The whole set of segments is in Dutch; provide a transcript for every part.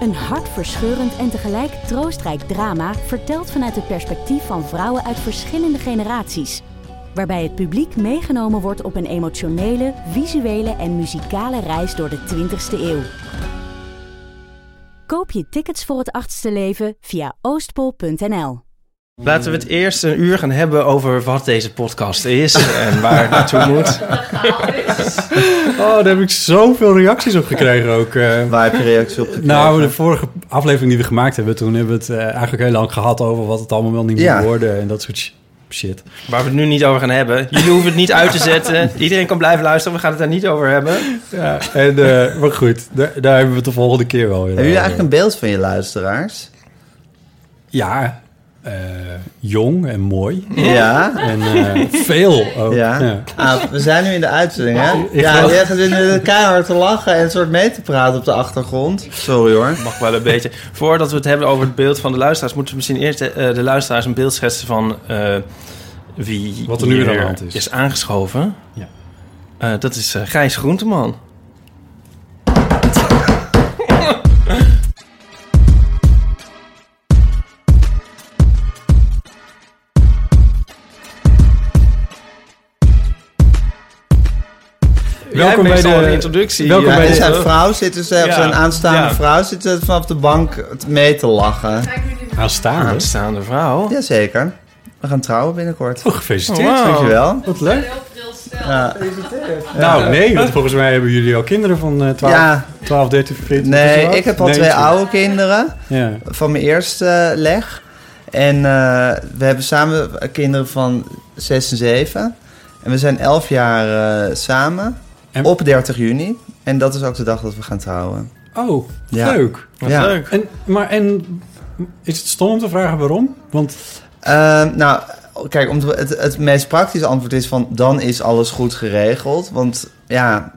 Een hartverscheurend en tegelijk troostrijk drama verteld vanuit het perspectief van vrouwen uit verschillende generaties waarbij het publiek meegenomen wordt op een emotionele, visuele en muzikale reis door de 20ste eeuw. Koop je tickets voor het achtste leven via oostpol.nl. Laten we het eerst een uur gaan hebben over wat deze podcast is en waar het naartoe moet. Oh, daar heb ik zoveel reacties op gekregen ook. eh. Waar heb je reacties op gekregen? Nou, de vorige aflevering die we gemaakt hebben, toen hebben we het eh, eigenlijk heel lang gehad over wat het allemaal wel niet Ja. moet worden en dat soort sh- shit. Waar we het nu niet over gaan hebben. Jullie hoeven het niet uit te zetten. Iedereen kan blijven luisteren. We gaan het daar niet over hebben. Ja, en, eh, maar goed, daar, daar hebben we het de volgende keer wel weer Hebben jullie eigenlijk een beeld van je luisteraars? Ja, eh, jong en mooi. Ja. En eh, veel ook. Ja. Ja. Ah, we zijn nu in de uitzending, hè? Ik ja, jij gaat nu keihard te lachen en een soort mee te praten op de achtergrond. Sorry hoor. Mag wel een beetje. Voordat we het hebben over het beeld van de luisteraars... moeten we misschien eerst eh, de luisteraars een beeld schetsen van... eh, wie Wat er nu aan de hand is. is aangeschoven. Ja. Eh, dat is eh, Gijs Groenteman. Welkom bij de- introductie. welkom Ja, bij de- zijn vrouw zit dus, eh, Ja. zijn aanstaande Ja. vrouw zit dus vanaf de bank mee te lachen. Aanstaande. Aanstaande vrouw. Jazeker. We gaan trouwen binnenkort. Oh, gefeliciteerd. Oh, wow. Dankjewel. Wat leuk. Ja. Nou, nee, want volgens mij hebben jullie al kinderen van eh 12, Ja. 12 13, 14. Nee, ik heb al Nee, twee oude kinderen Ja. van mijn eerste eh, leg. En eh, we hebben samen kinderen van 6 en 7. En we zijn 11 jaar eh, samen En- op 30 juni. En dat is ook de dag dat we gaan trouwen. Oh, Ja. leuk. Wat Ja. leuk. En, maar en is het stom om te vragen waarom? Want Ehm, nou, kijk, om te- het, het meest praktische antwoord is van... dan is alles goed geregeld. Want ja,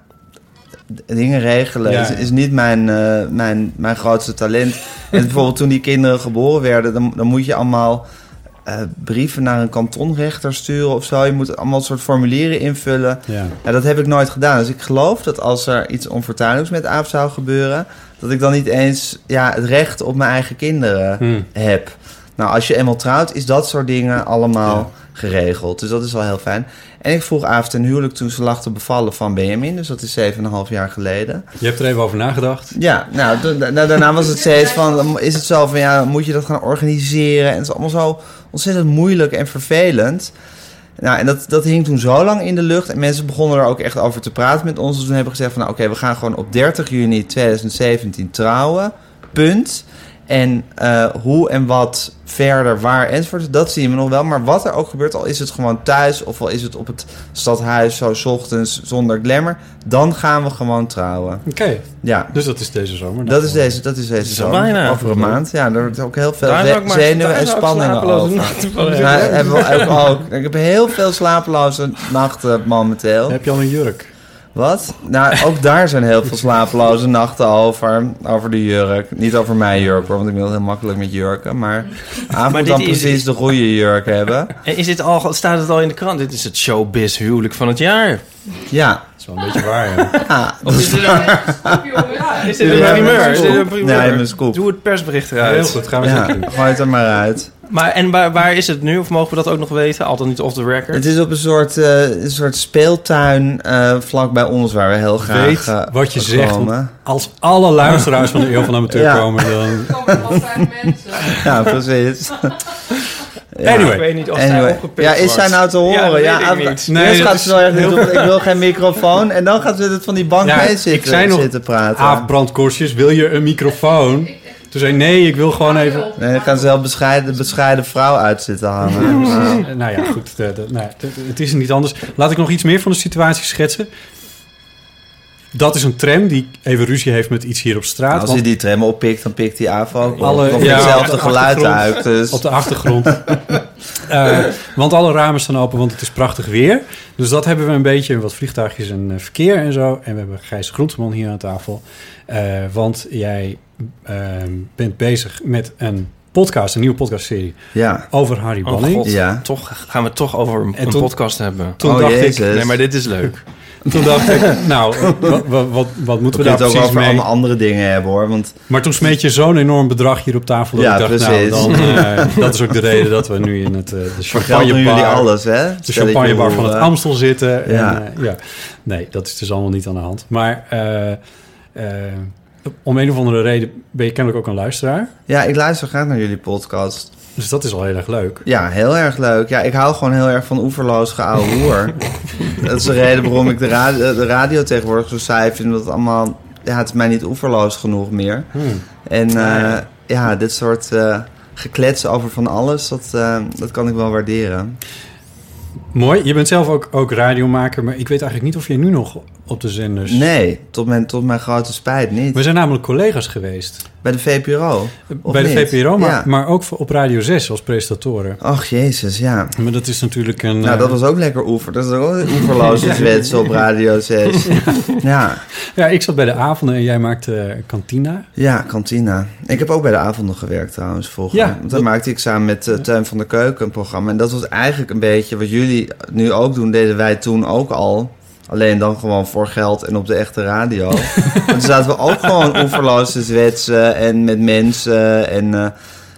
dingen regelen Ja. is, is niet mijn, eh, mijn, mijn grootste talent. en bijvoorbeeld toen die kinderen geboren werden... dan, dan moet je allemaal eh, brieven naar een kantonrechter sturen of zo. Je moet allemaal soort formulieren invullen. ja. Ja, dat heb ik nooit gedaan. Dus ik geloof dat als er iets onfortuinlijks met Aaf zou gebeuren... dat ik dan niet eens ja, het recht op mijn eigen kinderen Hm. heb. Nou, als je eenmaal trouwt, is dat soort dingen allemaal Ja. geregeld. Dus dat is wel heel fijn. En ik vroeg Aaf ten huwelijk toen ze lag te bevallen van Benjamin. Dus dat is 7,5 jaar geleden. Je hebt er even over nagedacht. Ja, nou, da- daarna was het steeds van... is het zo van, ja, moet je dat gaan organiseren? En het is allemaal zo ontzettend moeilijk en vervelend. Nou, en dat, dat hing toen zo lang in de lucht. En mensen begonnen er ook echt over te praten met ons. Dus toen hebben we gezegd van, nou, oké, we gaan gewoon op 30 juni 2017 trouwen. Punt. En eh, hoe en wat verder, waar enzovoort, dat zien we nog wel. Maar wat er ook gebeurt, al is het gewoon thuis... of al is het op het stadhuis zo 's ochtends zonder glamour... dan gaan we gewoon trouwen. Oké, Ja, dus dat is deze zomer. dat is deze, dat is deze zomer. bijna. Over een maand. Ja, er wordt ook heel veel zenuwen en spanningen over. nachten van Ja, hebben. hebben we ook, ook. Ik heb heel veel slapeloze nachten momenteel. Heb je al een jurk? Wat? Nou, ook daar zijn heel veel slapeloze nachten over. Over de jurk. Niet over mijn jurk hoor, want ik ben heel makkelijk met jurken. Maar Aaf moet dit dan is- precies de goede jurk hebben. En is dit al, staat het al in de krant? Dit is het showbiz huwelijk van het jaar. Ja. Dat is wel een beetje waar, ja. Ah, Is dit een, is dit een Ja, primeur? Is dit een primeur? Nee, een scoop. Doe het persbericht eruit. Heel goed, gaan we ja, gooi het er maar uit. Maar en waar, waar is het nu? Of mogen we dat ook nog weten? Altijd niet off the record. Het is op een soort, eh, een soort speeltuin eh vlak bij ons waar we heel graag Weet eh, wat je zegt, komen. als alle luisteraars van de Eeuw van Amateur Ja. komen, dan... Ja, precies. Ja. Anyway. Ik weet niet of Anyway. opgepikt Ja, is zij nou te Ja, horen? dat Ja, ik Aaf- niet. Nee, Eerst dat gaat is ze wel echt heel- niet op, ik wil geen microfoon. En dan gaat ze het van die bank Ja, mee ik zitten, zei nog- zitten praten. Aafbrandkorstjes, wil je een microfoon? Toen zei ik, nee, ik wil gewoon even... Nee, dan gaan ze wel bescheiden, bescheiden vrouw uit zitten hangen. Nou, Eh, nou ja, goed, de- de- nou, het is niet anders. Laat ik nog iets meer van de situatie schetsen. Dat is een tram die even ruzie heeft met iets hier op straat. Nou, als want hij die tram oppikt, dan pikt die AVO ook op. Alle- ja, hetzelfde op de geluid achtergrond. uit. Dus. op de achtergrond. Eh, want alle ramen staan open, want het is prachtig weer. Dus dat hebben we een beetje, wat vliegtuigjes en eh, verkeer en zo. En we hebben Gijs Groenteman hier aan tafel. Eh, want jij eh, bent bezig met een podcast, een nieuwe podcastserie Ja. over Harry Oh Banning. god, Ja. toch gaan we het toch over een, En een toen- podcast hebben. Toen oh, dacht ik. Nee, maar dit is leuk. Toen dacht ik, nou, wat, wat, wat, moeten We daar het ook precies over mee? allemaal andere dingen hebben hoor. Want Maar toen smeet je zo'n enorm bedrag hier op tafel. Dat Ja, ik dacht, precies. nou, dan, eh, dat is ook de reden dat we nu in het uh, de champagnebar, alles, hè? de champagnebar van het eh, Amstel zitten. ja. En, ja. Nee, dat is dus allemaal niet aan de hand. Maar om een of andere reden ben je kennelijk ook een luisteraar. Ja, ik luister graag naar jullie podcast. Dus dat is al heel erg leuk. Ja, heel erg leuk. Ja, ik hou gewoon heel erg van oeverloos geouwe hoer. dat is de reden waarom ik de radio, de radio tegenwoordig zo saai vind. Dat het allemaal... Ja, het is mij niet oeverloos genoeg meer. Hmm. En eh, ja, dit soort eh geklets over van alles, dat, eh, dat kan ik wel waarderen. Mooi. Je bent zelf ook, ook radiomaker, maar ik weet eigenlijk niet of je nu nog op de zenders... Nee, tot mijn, tot mijn grote spijt niet. We zijn namelijk collega's geweest. Bij de VPRO. Of bij de niet? VPRO, maar, Ja. maar ook op Radio 6 als presentatoren. Ach, jezus, ja. Maar dat is natuurlijk een... Nou, eh, dat was ook lekker oever. Dat is ook een oeverloze zwets op Radio 6. Ja, Ja, ik zat bij de avonden en jij maakte eh, Cantina. ja, kantina. Ik heb ook bij de avonden gewerkt trouwens Want dan dat- maakte ik samen met uh, Teun van der Keuken een programma. En dat was eigenlijk een beetje wat jullie nu ook doen, deden wij toen ook al. Alleen dan gewoon voor geld en op de echte radio. Want toen zaten we ook gewoon oeverloos te zwetsen en met mensen. En eh,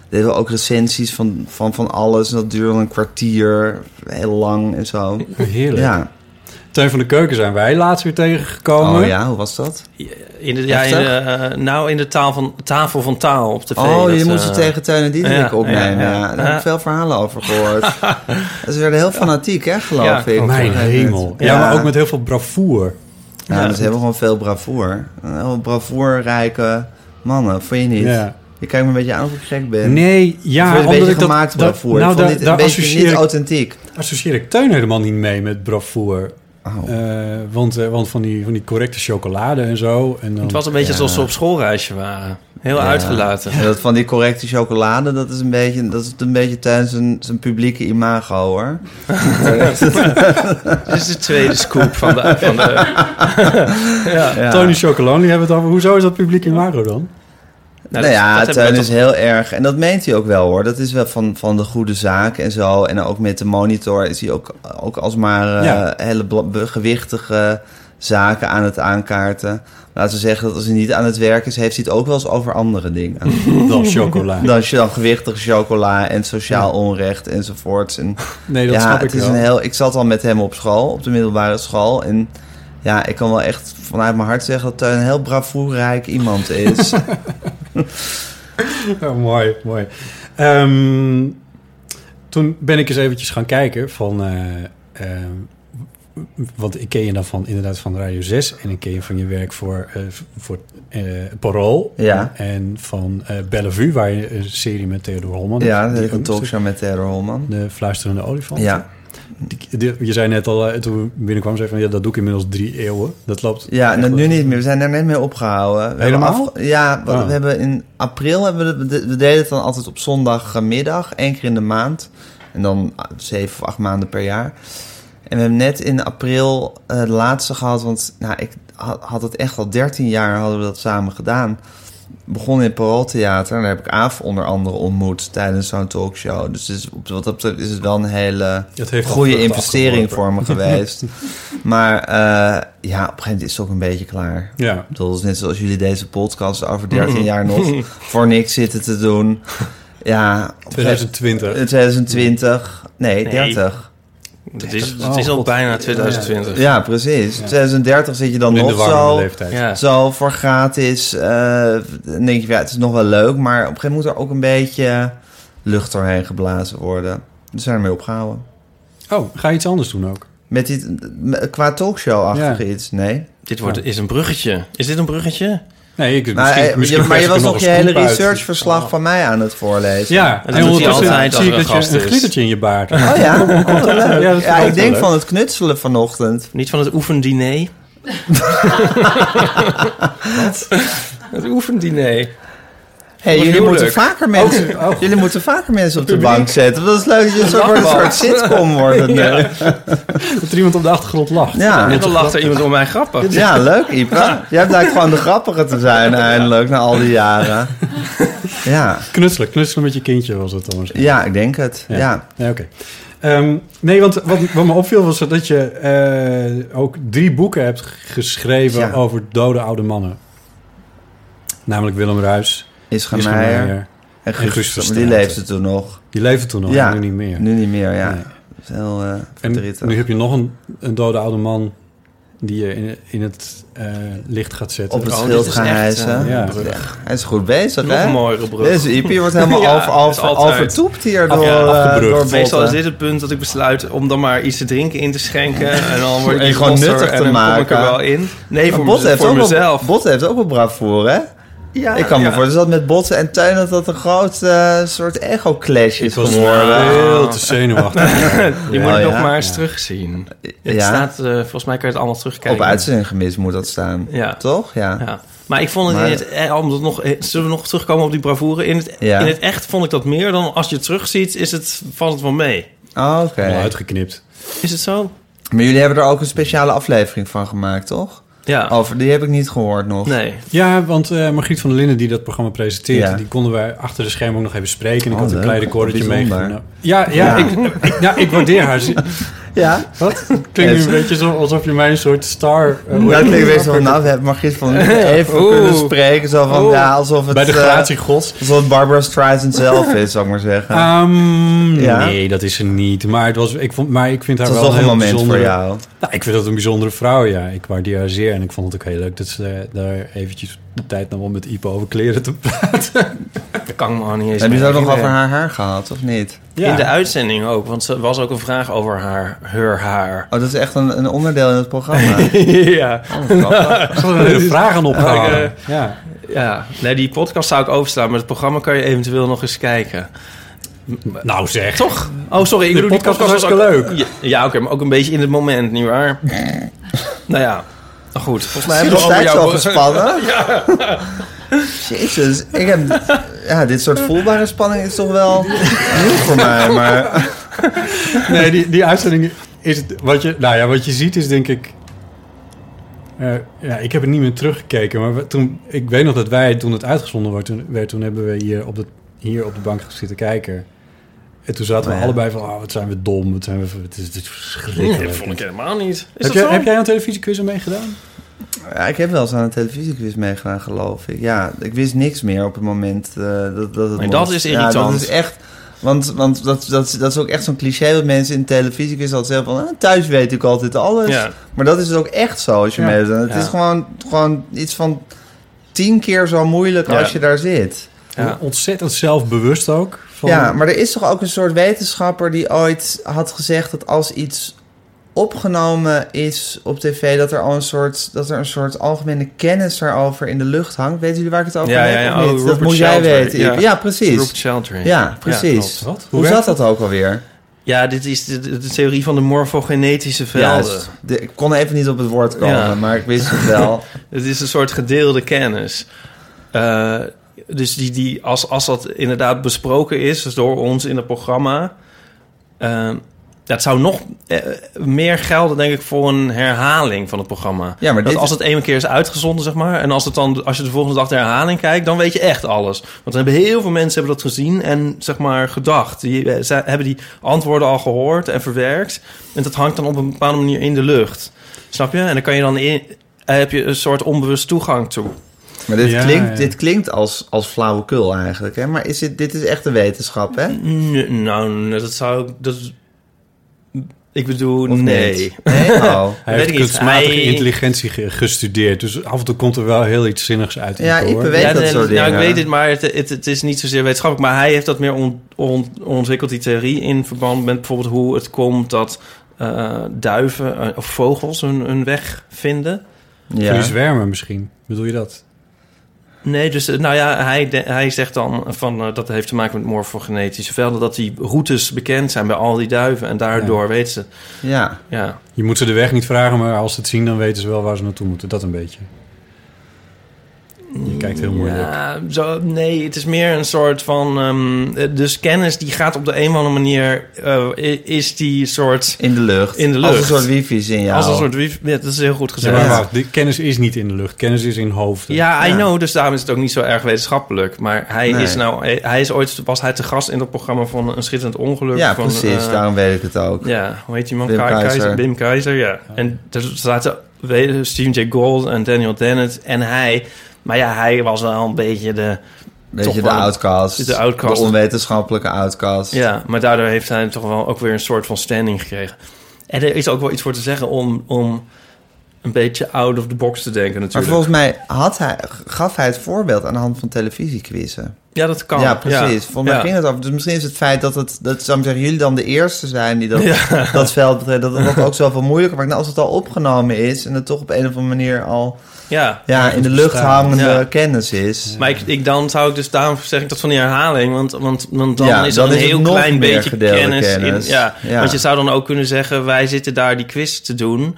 deden we ook recensies van, van, van alles. En dat duurde een kwartier, heel lang en zo. Heerlijk. Ja. Teun van de Keuken zijn wij laatst weer tegengekomen. Oh ja, hoe was dat? In de, ja, in de, eh, nou, in de taal van, tafel van taal op tv. Oh, dat, je moest het eh, tegen Teun en Diederik ja, opnemen. ja, Ja, ja. Daar heb ik veel verhalen over gehoord. Ze werden heel fanatiek, hè, geloof Ja, ik. Mijn een hemel. Ja, maar ook met heel veel bravoer. Ja, dus ze hebben gewoon veel bravoer. Heel bravoerrijke mannen, vond je niet? Ja. Je kijkt me een beetje aan of ik gek ben. Nee, ja, het een omdat beetje ik dat- gemaakt dat- bravoer. Nou, ik vond dit een daar beetje niet authentiek. associeer ik Teun helemaal niet mee met bravoer. Oh. Eh, want, eh, want van die, van die correcte chocolade en zo. En dan, Het was een beetje Ja. alsof ze op schoolreisje waren. Heel Ja. uitgelaten. En dat van die correcte chocolade, dat is een beetje, dat is een beetje tijdens zijn, zijn publieke imago, hoor. Dit is de tweede scoop van de... Van de ja. Ja. Tony Chocolonely hebben we het over. Hoezo is dat publiek in Mago dan? Nou, nou dat- ja, dat Teun is toch- heel erg. En dat meent hij ook wel hoor. Dat is wel van, van de goede zaak en zo. En ook met de monitor is hij ook, ook alsmaar eh, hele gewichtige zaken aan het aankaarten. Laten we zeggen dat als hij niet aan het werk is, heeft hij het ook wel eens over andere dingen. Dan chocola. dan, dan gewichtige chocola en sociaal onrecht enzovoorts. En Nee, dat ja, snap ik het is wel. een heel. Ik zat al met hem op school, op de middelbare school. En ja, ik kan wel echt vanuit mijn hart zeggen dat Teun een heel bravoerrijk iemand is. Ja, mooi, mooi. Ehm, toen ben ik eens eventjes gaan kijken van... eh, want ik ken je dan van, inderdaad van Radio 6... en ik ken je van je werk voor, eh, voor eh, Parool... Ja. en van Bellevue, waar je een serie met Theodor Holman... ja, heeft een talkshow met Theodor Holman. De Fluisterende Olifant. Ja. Je zei net al, eh, toen we binnenkwam, zei van... ja, dat doe ik inmiddels drie eeuwen. Dat loopt... Ja, nou, nu niet meer. We zijn er net mee opgehouden. We Helemaal? ja, we, Oh. we hebben in april hebben we, de- we deden het dan altijd op zondagmiddag, één keer in de maand. En dan ah, zeven of acht maanden per jaar. En we hebben net in april eh, de laatste gehad, want nou, ik had, had het echt al 13 jaar hadden we dat samen gedaan. Begon in het Parooltheater en daar heb ik Aaf onder andere ontmoet tijdens zo'n talkshow. Dus is, op wat dat betreft is het wel een hele goede investering voor me geweest. maar eh, ja, op een gegeven moment is het ook een beetje klaar. Ja. Ik bedoel, het is net zoals jullie deze podcast over 13 jaar nog voor niks zitten te doen. Ja, op 2020. 2020. Nee, Nee. 30. Het is, het Oh, is al God. bijna 2020. Ja, precies. 2030 zit je dan In nog zo, leeftijd. Ja. zo voor gratis. eh, dan denk je, ja, het is nog wel leuk. Maar op een gegeven moment moet er ook een beetje lucht doorheen geblazen worden. Dus zijn ermee opgehouden. Oh, ga je iets anders doen ook? Met die, qua talkshow-achtige Ja. iets, nee. Dit wordt, is een bruggetje. Is dit een bruggetje? Nee, ik, Maar, misschien, eh, misschien je, maar je was nog je een hele researchverslag van mij aan het voorlezen. Ja, En en ondertussen zie ik er een dat je een glittertje in je baard hebt. Oh ja? Oh, wat leuk. Ja, ja, ik denk leuk. van het knutselen vanochtend. Niet van het oefendiner? Het oefendiner. Hey, jullie moeten, vaker mensen, jullie moeten vaker mensen op de bank zetten. Dat is leuk dat je wordt een soort sitcom. Ja. Dat er iemand op de achtergrond lacht. Ja. En dan lacht er iemand om mijn grappen. Ja, leuk, Ipa. Jij blijkt gewoon de grappige te zijn eindelijk, na al die jaren. Ja, Knutselen, knutselen met je kindje was het dan ja ik denk het. Ja. Ja, oké. Ehm, nee, want wat, wat me opviel was dat je eh, ook drie boeken hebt geschreven Ja. over dode oude mannen. Namelijk Willem Ruis, Ischa Ischa Meijer Meijer. en Guus. Die leefde toen nog. Die leefde toen nog, Ja. nu niet meer. Nu niet meer, ja. Nee. Dat is heel eh En nu heb je nog een, een dode oude man die je in, in het eh, licht gaat zetten. Op het Oh, schild is gaan hijsen. eh, ja. Ja, Hij is goed bezig, Nog hè? een mooiere brug. Deze Ipi wordt helemaal Ja, over, het is over, altijd. overtoept hier door, Ja, door Meestal is dit het punt dat ik besluit om dan maar iets te drinken in te schenken. En dan word ik gewoon nuttig te en dan kom ik maken. er wel in. Nee, Maar voor, mez- heeft, voor ook mezelf. Bot heeft ook wel bravoer, hè? Ja, ik kan me voorstellen dat met Botten en Teun dat dat een groot eh, soort ego-clash is Het was geworden. heel te zenuwachtig. Die Ja, moet ik nog maar eens terugzien. Het Ja. staat, eh, volgens mij kan je het allemaal terugkijken. Op uitzending gemist moet dat staan. Ja. Toch? Ja. Ja. Maar ik vond het Maar- in het, eh, om het nog, zullen we nog terugkomen op die bravoure? In het, Ja. in het echt vond ik dat meer dan als je het terugziet, is het, valt het wel mee. Oh, Oké. Allemaal uitgeknipt. Is het zo? Maar jullie hebben er ook een speciale aflevering van gemaakt, toch? Ja. Over, die heb ik niet gehoord nog. Nee. Ja, want eh Margriet van der Linden die dat programma presenteert... Ja. die konden wij achter de schermen ook nog even spreken. En ik Oh, had een leuk. klein recordertje meegenomen. Ja, ja, Ja. Ik, ik, ja, ik waardeer haar. Ja? Wat? Klinkt nu een beetje zo alsof je mij een soort star... denk het? weer zo van, nou, we hebben Margriet van even Oeh. kunnen spreken. Zo van, Oeh. ja, alsof het... Bij de eh, gratie gods. alsof het Barbara Streisand zelf is, zou ik maar zeggen. Ehm, Ja? Nee, dat is ze niet. Maar, het was, ik, vond, maar ik vind haar dat wel toch een heel moment bijzondere... voor jou. Nou, ik vind dat een bijzondere vrouw, ja. Ik waardeer haar zeer. En ik vond het ook heel leuk dat ze daar eventjes de tijd nam om met Ipo over kleren te praten. Dat kan me al niet eens Heb je het ook nog over haar haar gehad, of niet? Ja. In de uitzending ook, want er was ook een vraag over haar, haar haar. Oh, dat is echt een, een onderdeel in het programma. ja. Oh. Er aan opgehangen. Ik, ja. ja, nee, die podcast zou ik overslaan, maar het programma kan je eventueel nog eens kijken. Nou zeg. Toch? Oh, sorry, ik De bedoel, die podcast podcast was ook hartstikke Ja, ja, oké, maar ook een beetje in het moment, nietwaar? nou ja, nou goed. Volgens mij hebben we jou... zo gespannen? Jezus, ik heb... Ja, dit soort voelbare spanning is toch wel nieuw voor mij, maar... Nee, die, die uitzending is het, wat je, nou ja, wat je ziet is denk ik. eh, ja, ik heb het niet meer teruggekeken, maar toen, ik weet nog dat wij toen het uitgezonden werd, toen, werd, toen hebben we hier op de, hier op de bank zitten kijken. En toen zaten we ja. allebei van, oh, wat zijn we dom, wat zijn we, het is, het is Nee, verschrikkelijk. dat vond ik helemaal niet. Is heb, dat jij, zo? heb jij aan een televisiequiz meegedaan? Ja, ik heb wel eens aan een televisiequiz meegedaan, geloof ik. Ja, ik wist niks meer op het moment eh, dat, dat het moest. dat is Ja, irritant. dat is echt... Want, want dat, dat, dat is ook echt zo'n cliché wat mensen in televisiequiz altijd zeggen van... "Ah, thuis weet ik altijd alles. Ja. Maar dat is ook echt zo als je Ja. meedoet. Het Ja. is gewoon, gewoon iets van tien keer zo moeilijk Ja. als je daar zit. Ja. Ontzettend zelfbewust ook. Van, Ja, maar er is toch ook een soort wetenschapper die ooit had gezegd dat als iets opgenomen is op tv, dat er al een soort, dat er een soort algemene kennis daarover in de lucht hangt. Weten jullie waar ik het over Ja, heb? ja, ja. of niet? Oh, dat moet jij weten. Ja. Precies. Robert Sheldrake. Ja, precies. Hoe, werkt zat dat ook alweer? Ja, dit is de, theorie van de morfogenetische velden. De- ik kon even niet op het woord komen, Ja. maar ik wist het wel. Het is een soort gedeelde kennis. Eh, dus die, die, als, als dat inderdaad besproken is dus door ons in het programma... eh, dat zou nog eh, meer gelden, denk ik, voor een herhaling van het programma. Ja, maar dat als het één keer is uitgezonden, zeg maar... en als, het dan, als je de volgende dag de herhaling kijkt... dan weet je echt alles. Want dan hebben heel veel mensen hebben dat gezien en, zeg maar, gedacht. Die eh, zij hebben die antwoorden al gehoord en verwerkt. En dat hangt dan op een bepaalde manier in de lucht. Snap je? En dan kan je dan in... eh, heb je een soort onbewust toegang toe. Maar dit Ja, klinkt, ja. dit klinkt als, als flauwekul eigenlijk. Hè? Maar is dit, dit is echt een wetenschap, hè? Nee, nou, dat zou ik... Dat, is- ik bedoel, Of nee. Oh. Hij heeft kunstmatige Hij- intelligentie ge- gestudeerd. Dus af en toe komt er wel heel iets zinnigs uit. Ja, ik weet dat nee, soort nou, ik weet het, maar het, het, het is niet zozeer wetenschappelijk. Maar hij heeft dat meer on, on- ontwikkeld, die theorie, in verband met bijvoorbeeld hoe het komt dat eh, duiven eh, of vogels hun, hun weg vinden. Ja. Zwermen misschien. Bedoel je dat? Nee, dus eh, nou ja, hij, de- hij zegt dan van eh, dat heeft te maken met morfogenetische velden, dat die routes bekend zijn bij al die duiven en daardoor weten ze. Ja. Ja, Je moet ze de weg niet vragen, maar als ze het zien, dan weten ze wel waar ze naartoe moeten. Dat een beetje. Je kijkt heel moeilijk. Ja, zo, nee, het is meer een soort van. ehm, dus kennis die gaat op de een of andere manier. eh, i- is die soort. In de lucht. In de Als een lucht. soort wifi-signaal. Als een soort wifi. Ja, dat is heel goed Ja, gezegd. maar Ja, wacht, die kennis is niet in de lucht. Kennis is in hoofden. I Ja. know. Dus daarom is het ook niet zo erg wetenschappelijk. Maar hij Nee. is nou. Hij is ooit. Was hij te gast in dat programma van Een Schitterend Ongeluk? Ja, van, precies. eh, Daarom weet ik het ook. Ja, hoe heet die man? Wim Ka- Keizer. Wim Keizer, ja. En er zaten we- Stephen J. Gould en Daniel Dennett en hij. Maar ja, hij was wel een beetje de... Weet Toch je, de outcast. de outcast. De onwetenschappelijke outcast. Ja, maar daardoor heeft hij toch wel ook weer een soort van standing gekregen. En er is ook wel iets voor te zeggen om, om een beetje out of the box te denken Maar natuurlijk. volgens mij had hij, gaf hij het voorbeeld aan de hand van televisiequizzen. Ja, dat kan. Ja, precies. Volgens mij Ja. ging het over. Dus misschien is het feit dat het, dat zou ik zeggen, jullie dan de eerste zijn die dat, Ja. dat veld betreden, dat het dat ook zoveel moeilijker maakt. Nou, als het al opgenomen is en het toch op een of andere manier al Ja. ja, in de lucht hangende Ja. kennis is. Maar ik, ik, dan zou ik dus, daarom zeg ik dat van die herhaling. Want, want, want dan Ja, is dan er een is heel klein meer beetje kennis. kennis. In, ja. Ja. Want je zou dan ook kunnen zeggen, wij zitten daar die quiz te doen.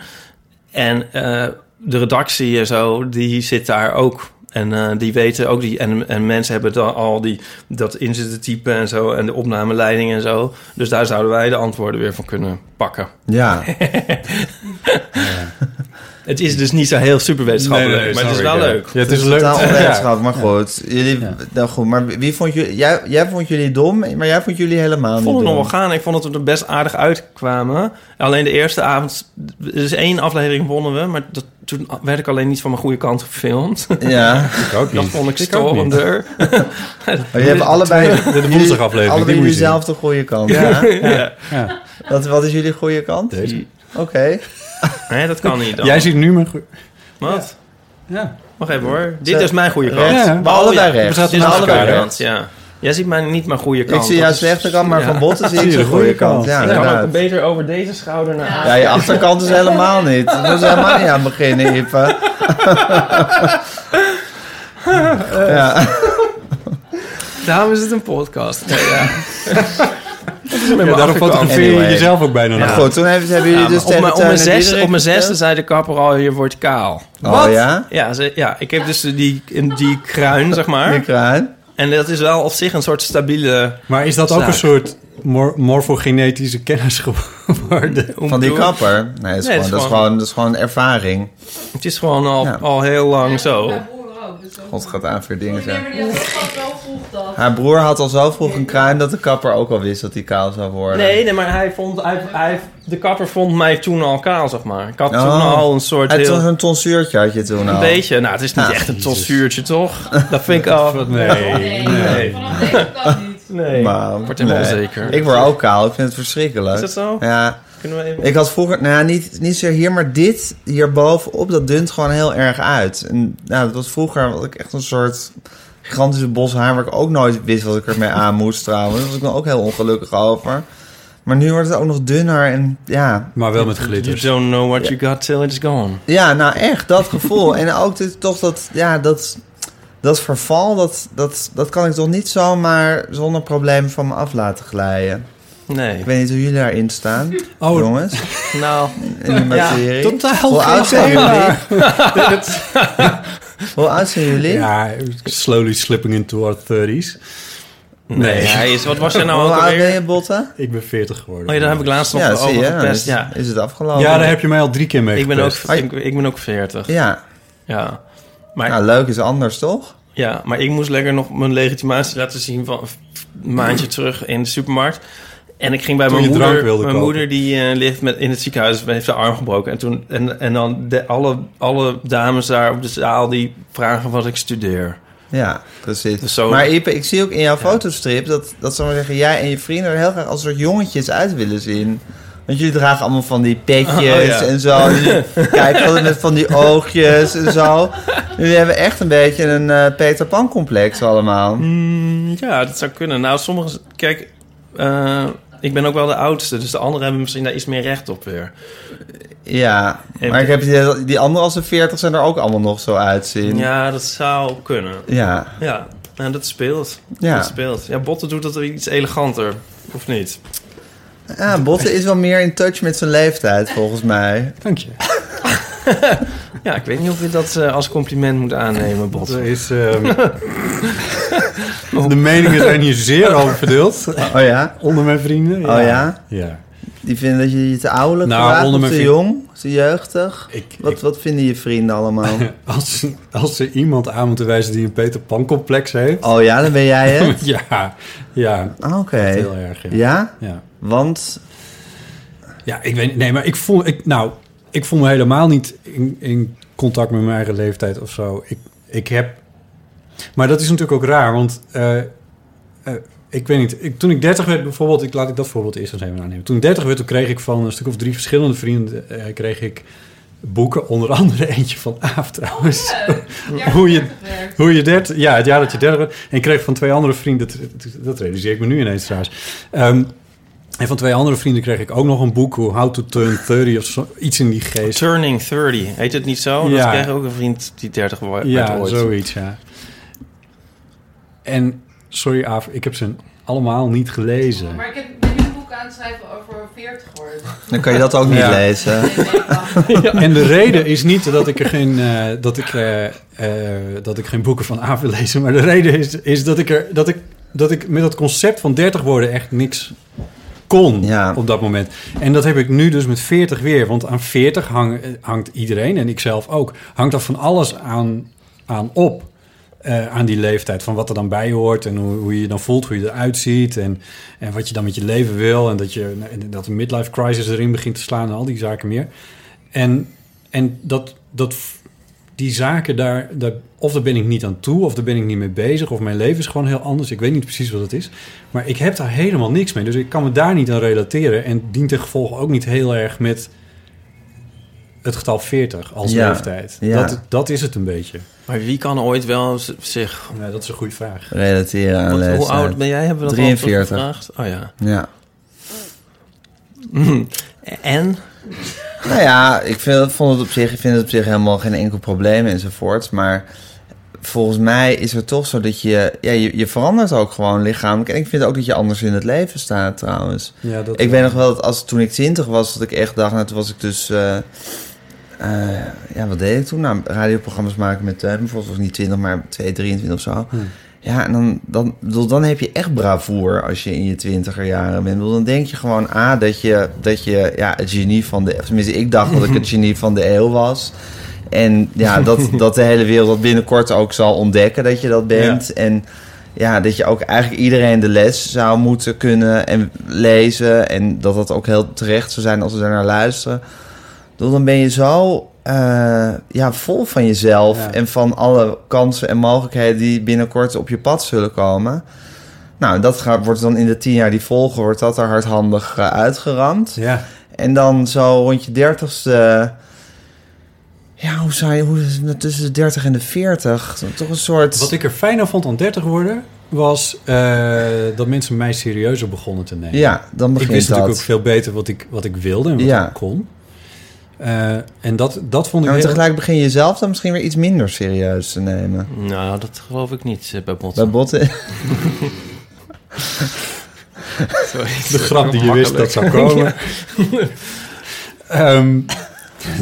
En eh, de redactie en zo, die zit daar ook. En eh, die weten ook die. En, en mensen hebben dan al die dat in zitten typen en zo. En de opnameleiding en zo. Dus daar zouden wij de antwoorden weer van kunnen pakken. Ja, Het is dus niet zo heel super wetenschappelijk, Nee, nee, maar het is wel ik, ja. leuk. Ja, het is leuk. totaal onwetenschappelijk, maar goed. Jullie, Ja. nou goed, maar wie vond jullie, jij, jij vond jullie dom, maar jij vond jullie helemaal Ik niet vond het nog dom. wel gaan. Ik vond dat we er best aardig uitkwamen. Alleen de eerste avond... Er is één aflevering wonnen we, maar dat, toen werd ik alleen niet van mijn goede kant gefilmd. Ja, Ik ook Dat niet. vond ik Ik storender. maar je hebt allebei... de woensdagaflevering, Allebei die moet jullie zelf de goede kant. Ja. Ja. ja. Ja. Wat, wat is jullie goede kant? Deze. Oké. Nee, dat kan niet dan. Jij ziet nu mijn... goe- Wat? Ja. Wacht even hoor. Dit is mijn goede kant. Rechts. Ja. Maar allebei rechts. Dit is Dus allebei kant, ja. Jij ziet mij niet mijn goede kant. Ik zie Dat jouw slechte kant, maar ja. van botten zie ik je de de goede goede kant. Ja, Ik kan ook beter over deze schouder naar Ja, je achterkant is helemaal niet. Daar moeten we helemaal niet aan beginnen, Ipe. ja. Daarom is het een podcast. Ja, ja. Ja, daarom fotografeer je Anyway. jezelf ook bijna Maar nog. goed, toen hebben, hebben jullie Ja, dus op, mijn, op, mijn zesde, Diederik op mijn zesde zei de kapper al, je wordt kaal. Oh ja? Ja, ze, ja, ik heb dus die, die kruin, zeg maar. kruin? En dat is wel op zich een soort stabiele... Maar is dat ook een soort mor morfogenetische kennis geworden? Van die kapper? Nee, dat is, Nee, gewoon, dat is, gewoon, dat is gewoon ervaring. Het is gewoon al, Ja. al heel lang zo. God gaat aan voor dingen Nee, zeggen. maar die had ook al zo vroeg dat. Haar broer had al zo vroeg een kruin dat de kapper ook al wist dat hij kaal zou worden. Nee, nee, maar hij vond, hij, hij, de kapper vond mij toen al kaal, zeg maar. Ik had toen Oh. al een soort Hij had heel... zo'n tonsuurtje had je toen al. Een beetje. Nou, het is niet Ah, echt een tonsuurtje, toch? Dat vind ik al... Nee. Nee, Nee. vanaf deze kant niet. Nee. Maar, Wordt helemaal nee. onzeker. Ik word ook kaal, ik vind het verschrikkelijk. Is dat zo? Ja, Kunnen we even... ik had vroeger, nou ja, niet, niet zo hier, maar dit hierbovenop, dat dunt gewoon heel erg uit. En nou, dat was vroeger, had ik echt een soort gigantische bos haar, waar ik ook nooit wist wat ik ermee aan moest trouwens. Daar was ik dan ook heel ongelukkig over. Maar nu wordt het ook nog dunner en ja, Maar wel met You glitters. don't know what you got till it's gone. Ja, nou echt, dat gevoel. en ook dit, toch dat, ja, dat, dat verval, dat, dat, dat kan ik toch niet zomaar zonder probleem van me af laten glijden. Nee. Ik weet niet hoe jullie daarin staan, Oh, jongens, Nou, in die materie. totaal hoe oud zijn jullie? hoe oud zijn jullie? Ja, slowly slipping into our 30s. nee. Hij is, wat was jij nou hoe ook oud ben alweer? je, Botten? Ik ben 40 geworden. Oh ja, daar heb ik laatst nog Ja, over zie je, gepest. is, Ja. is het afgelopen. Ja, daar heb je mij al drie keer mee Ik ben, ook, ik ben ook 40. Ja, Ja. Maar, nou leuk is anders, toch? ja, maar ik moest lekker nog mijn legitimatie laten zien van een maandje terug in de supermarkt. En ik ging bij Toen mijn moeder. Mijn moeder die eh, ligt met, in het ziekenhuis, heeft haar arm gebroken. En, toen, en, en dan de, alle, alle dames daar op de zaal die vragen wat ik studeer. Ja, precies. Dus zo- Maar Ipe, ik zie ook in jouw fotostrip dat, dat maar zeggen, jij en je vrienden er heel graag als soort jongetjes uit willen zien. Want jullie dragen allemaal van die petjes Oh, ja. en zo. Altijd met van die oogjes en zo. Jullie hebben echt een beetje een eh, Peter Pan complex allemaal. Mm, ja, dat zou kunnen. Nou, sommige... Kijk, eh, ik ben ook wel de oudste, dus de anderen hebben misschien daar iets meer recht op weer. Ja, maar ik heb die, die anderen als ze 40 zijn er ook allemaal nog zo uitzien. Ja, dat zou kunnen. Ja, Ja, nou, dat speelt. Ja. Dat speelt. Ja, Botten doet dat iets eleganter, of niet? ja Botte is wel meer in touch met zijn leeftijd, volgens mij. Dank je. Ja, ik weet niet of je dat eh, als compliment moet aannemen, Er Botten. is, ehm, de meningen zijn hier zeer over verdeeld. Oh ja? Onder mijn vrienden. Oh ja? Ja. Die vinden dat je je te ouderlijk Nou, of te jong, te jeugdig. Ik, Wat, ik- wat vinden je vrienden allemaal? als, als ze iemand aan moeten wijzen die een Peter Pan complex heeft. Oh ja, dan ben jij het? Ja, ja, Ah, Oké. heel erg. Ja. Ja? Ja. Want... Ja, ik weet. Nee, maar ik voel, ik, nou, ik voel me helemaal niet in, in contact met mijn eigen leeftijd of zo. Ik, ik heb. Maar dat is natuurlijk ook raar, want eh, eh, ik weet niet. Ik, toen ik 30 werd, bijvoorbeeld, ik laat ik dat voorbeeld eerst eens even aannemen. Toen ik 30 werd, toen kreeg ik van een stuk of drie verschillende vrienden eh, kreeg ik boeken, onder andere eentje van Aaf trouwens. Ja, Hoe je-. Hoe je 30, ja, het jaar dat je 30 werd. En ik kreeg van twee andere vrienden, dat, dat realiseer ik me nu ineens trouwens. Ehm, en van twee andere vrienden kreeg ik ook nog een boek, hoe How to Turn 30 of zo, iets in die geest. Turning 30, heet het niet zo? Ja. Dat kreeg ook een vriend die 30 wa- werd Ja, ooit. zoiets, ja. En, sorry Aaf, ik heb ze allemaal niet gelezen. Maar ik heb nu een boek aan het schrijven over 40 worden. Dan kan je dat ook niet Ja. lezen. Wacht. En de reden is niet dat ik er geen, eh, dat ik, eh, eh, dat ik geen boeken van Aaf wil lezen, maar de reden is, is dat, ik er, dat, ik, dat ik met dat concept van 30 worden echt niks kon Ja. op dat moment. En dat heb ik nu dus met 40 weer. Want aan 40 hang, eh, hangt iedereen, en ik zelf ook, hangt er van alles aan, aan op. eh, aan die leeftijd, van wat er dan bij hoort en hoe, hoe je je dan voelt, hoe je eruit ziet en, en wat je dan met je leven wil en dat, je, dat de midlife crisis erin begint te slaan en al die zaken meer. En, en dat, dat, die zaken daar, daar, of daar ben ik niet aan toe, of daar ben ik niet mee bezig, of mijn leven is gewoon heel anders. Ik weet niet precies wat het is. Maar ik heb daar helemaal niks mee. Dus ik kan me daar niet aan relateren. En dient ten gevolge ook niet heel erg met het getal 40 als Ja, leeftijd. ja. Dat, dat is het een beetje. Maar wie kan ooit wel zich... Ja, dat is een goede vraag. Relateren aan Wat, hoe leeftijd. oud ben jij? Hebben we dat 43. al gevraagd? Oh ja. Ja. En? Nou ja, ik vind, vond het op zich, ik vind het op zich helemaal geen enkel probleem enzovoort. Maar volgens mij is het toch zo dat je, ja, je, je verandert ook gewoon lichamelijk. En ik vind ook dat je anders in het leven staat trouwens. Ja, dat, Ik weet nog wel dat als toen ik 20 was, dat ik echt dacht, nou, toen was ik dus. eh, eh, ja, wat deed ik toen? Nou, radioprogramma's maken met Teun. Bijvoorbeeld was niet 20, maar 2, 23 of zo. Hmm. Ja, en dan, dan, bedoel, dan heb je echt bravoer als je in je twintiger jaren bent. Bedoel, dan denk je gewoon A, dat je, dat je ja, het genie van de... of Tenminste, ik dacht dat ik het genie van de eeuw was. En ja, dat, dat de hele wereld dat binnenkort ook zal ontdekken dat je dat bent. En ja, dat je ook eigenlijk iedereen de les zou moeten kunnen en lezen. En dat dat ook heel terecht zou zijn als we daarnaar luisteren. Ik Dan ben je zo eh, ja, vol van jezelf Ja. en van alle kansen en mogelijkheden die binnenkort op je pad zullen komen. Nou, dat gaat, wordt dan in de tien jaar die volgen, wordt dat er hardhandig eh, uitgeramd. Ja, En dan zo rond je dertigste... Ja, hoe zou je... Hoe is het tussen de 30 en de 40? Toch een soort... wat ik er fijn aan vond aan 30 worden, was eh, dat mensen mij serieuzer begonnen te nemen. Ja, dan ik begint wist dat. natuurlijk ook veel beter wat ik, wat ik wilde en wat Ja. ik kon. Eh, en dat, dat vond ik Ja, maar heel- tegelijk begin je jezelf dan misschien weer iets minder serieus te nemen. Nou, dat geloof ik niet eh, bij Botten. Bij botten. Sorry. de grap die je wist dat zou komen. Ehm,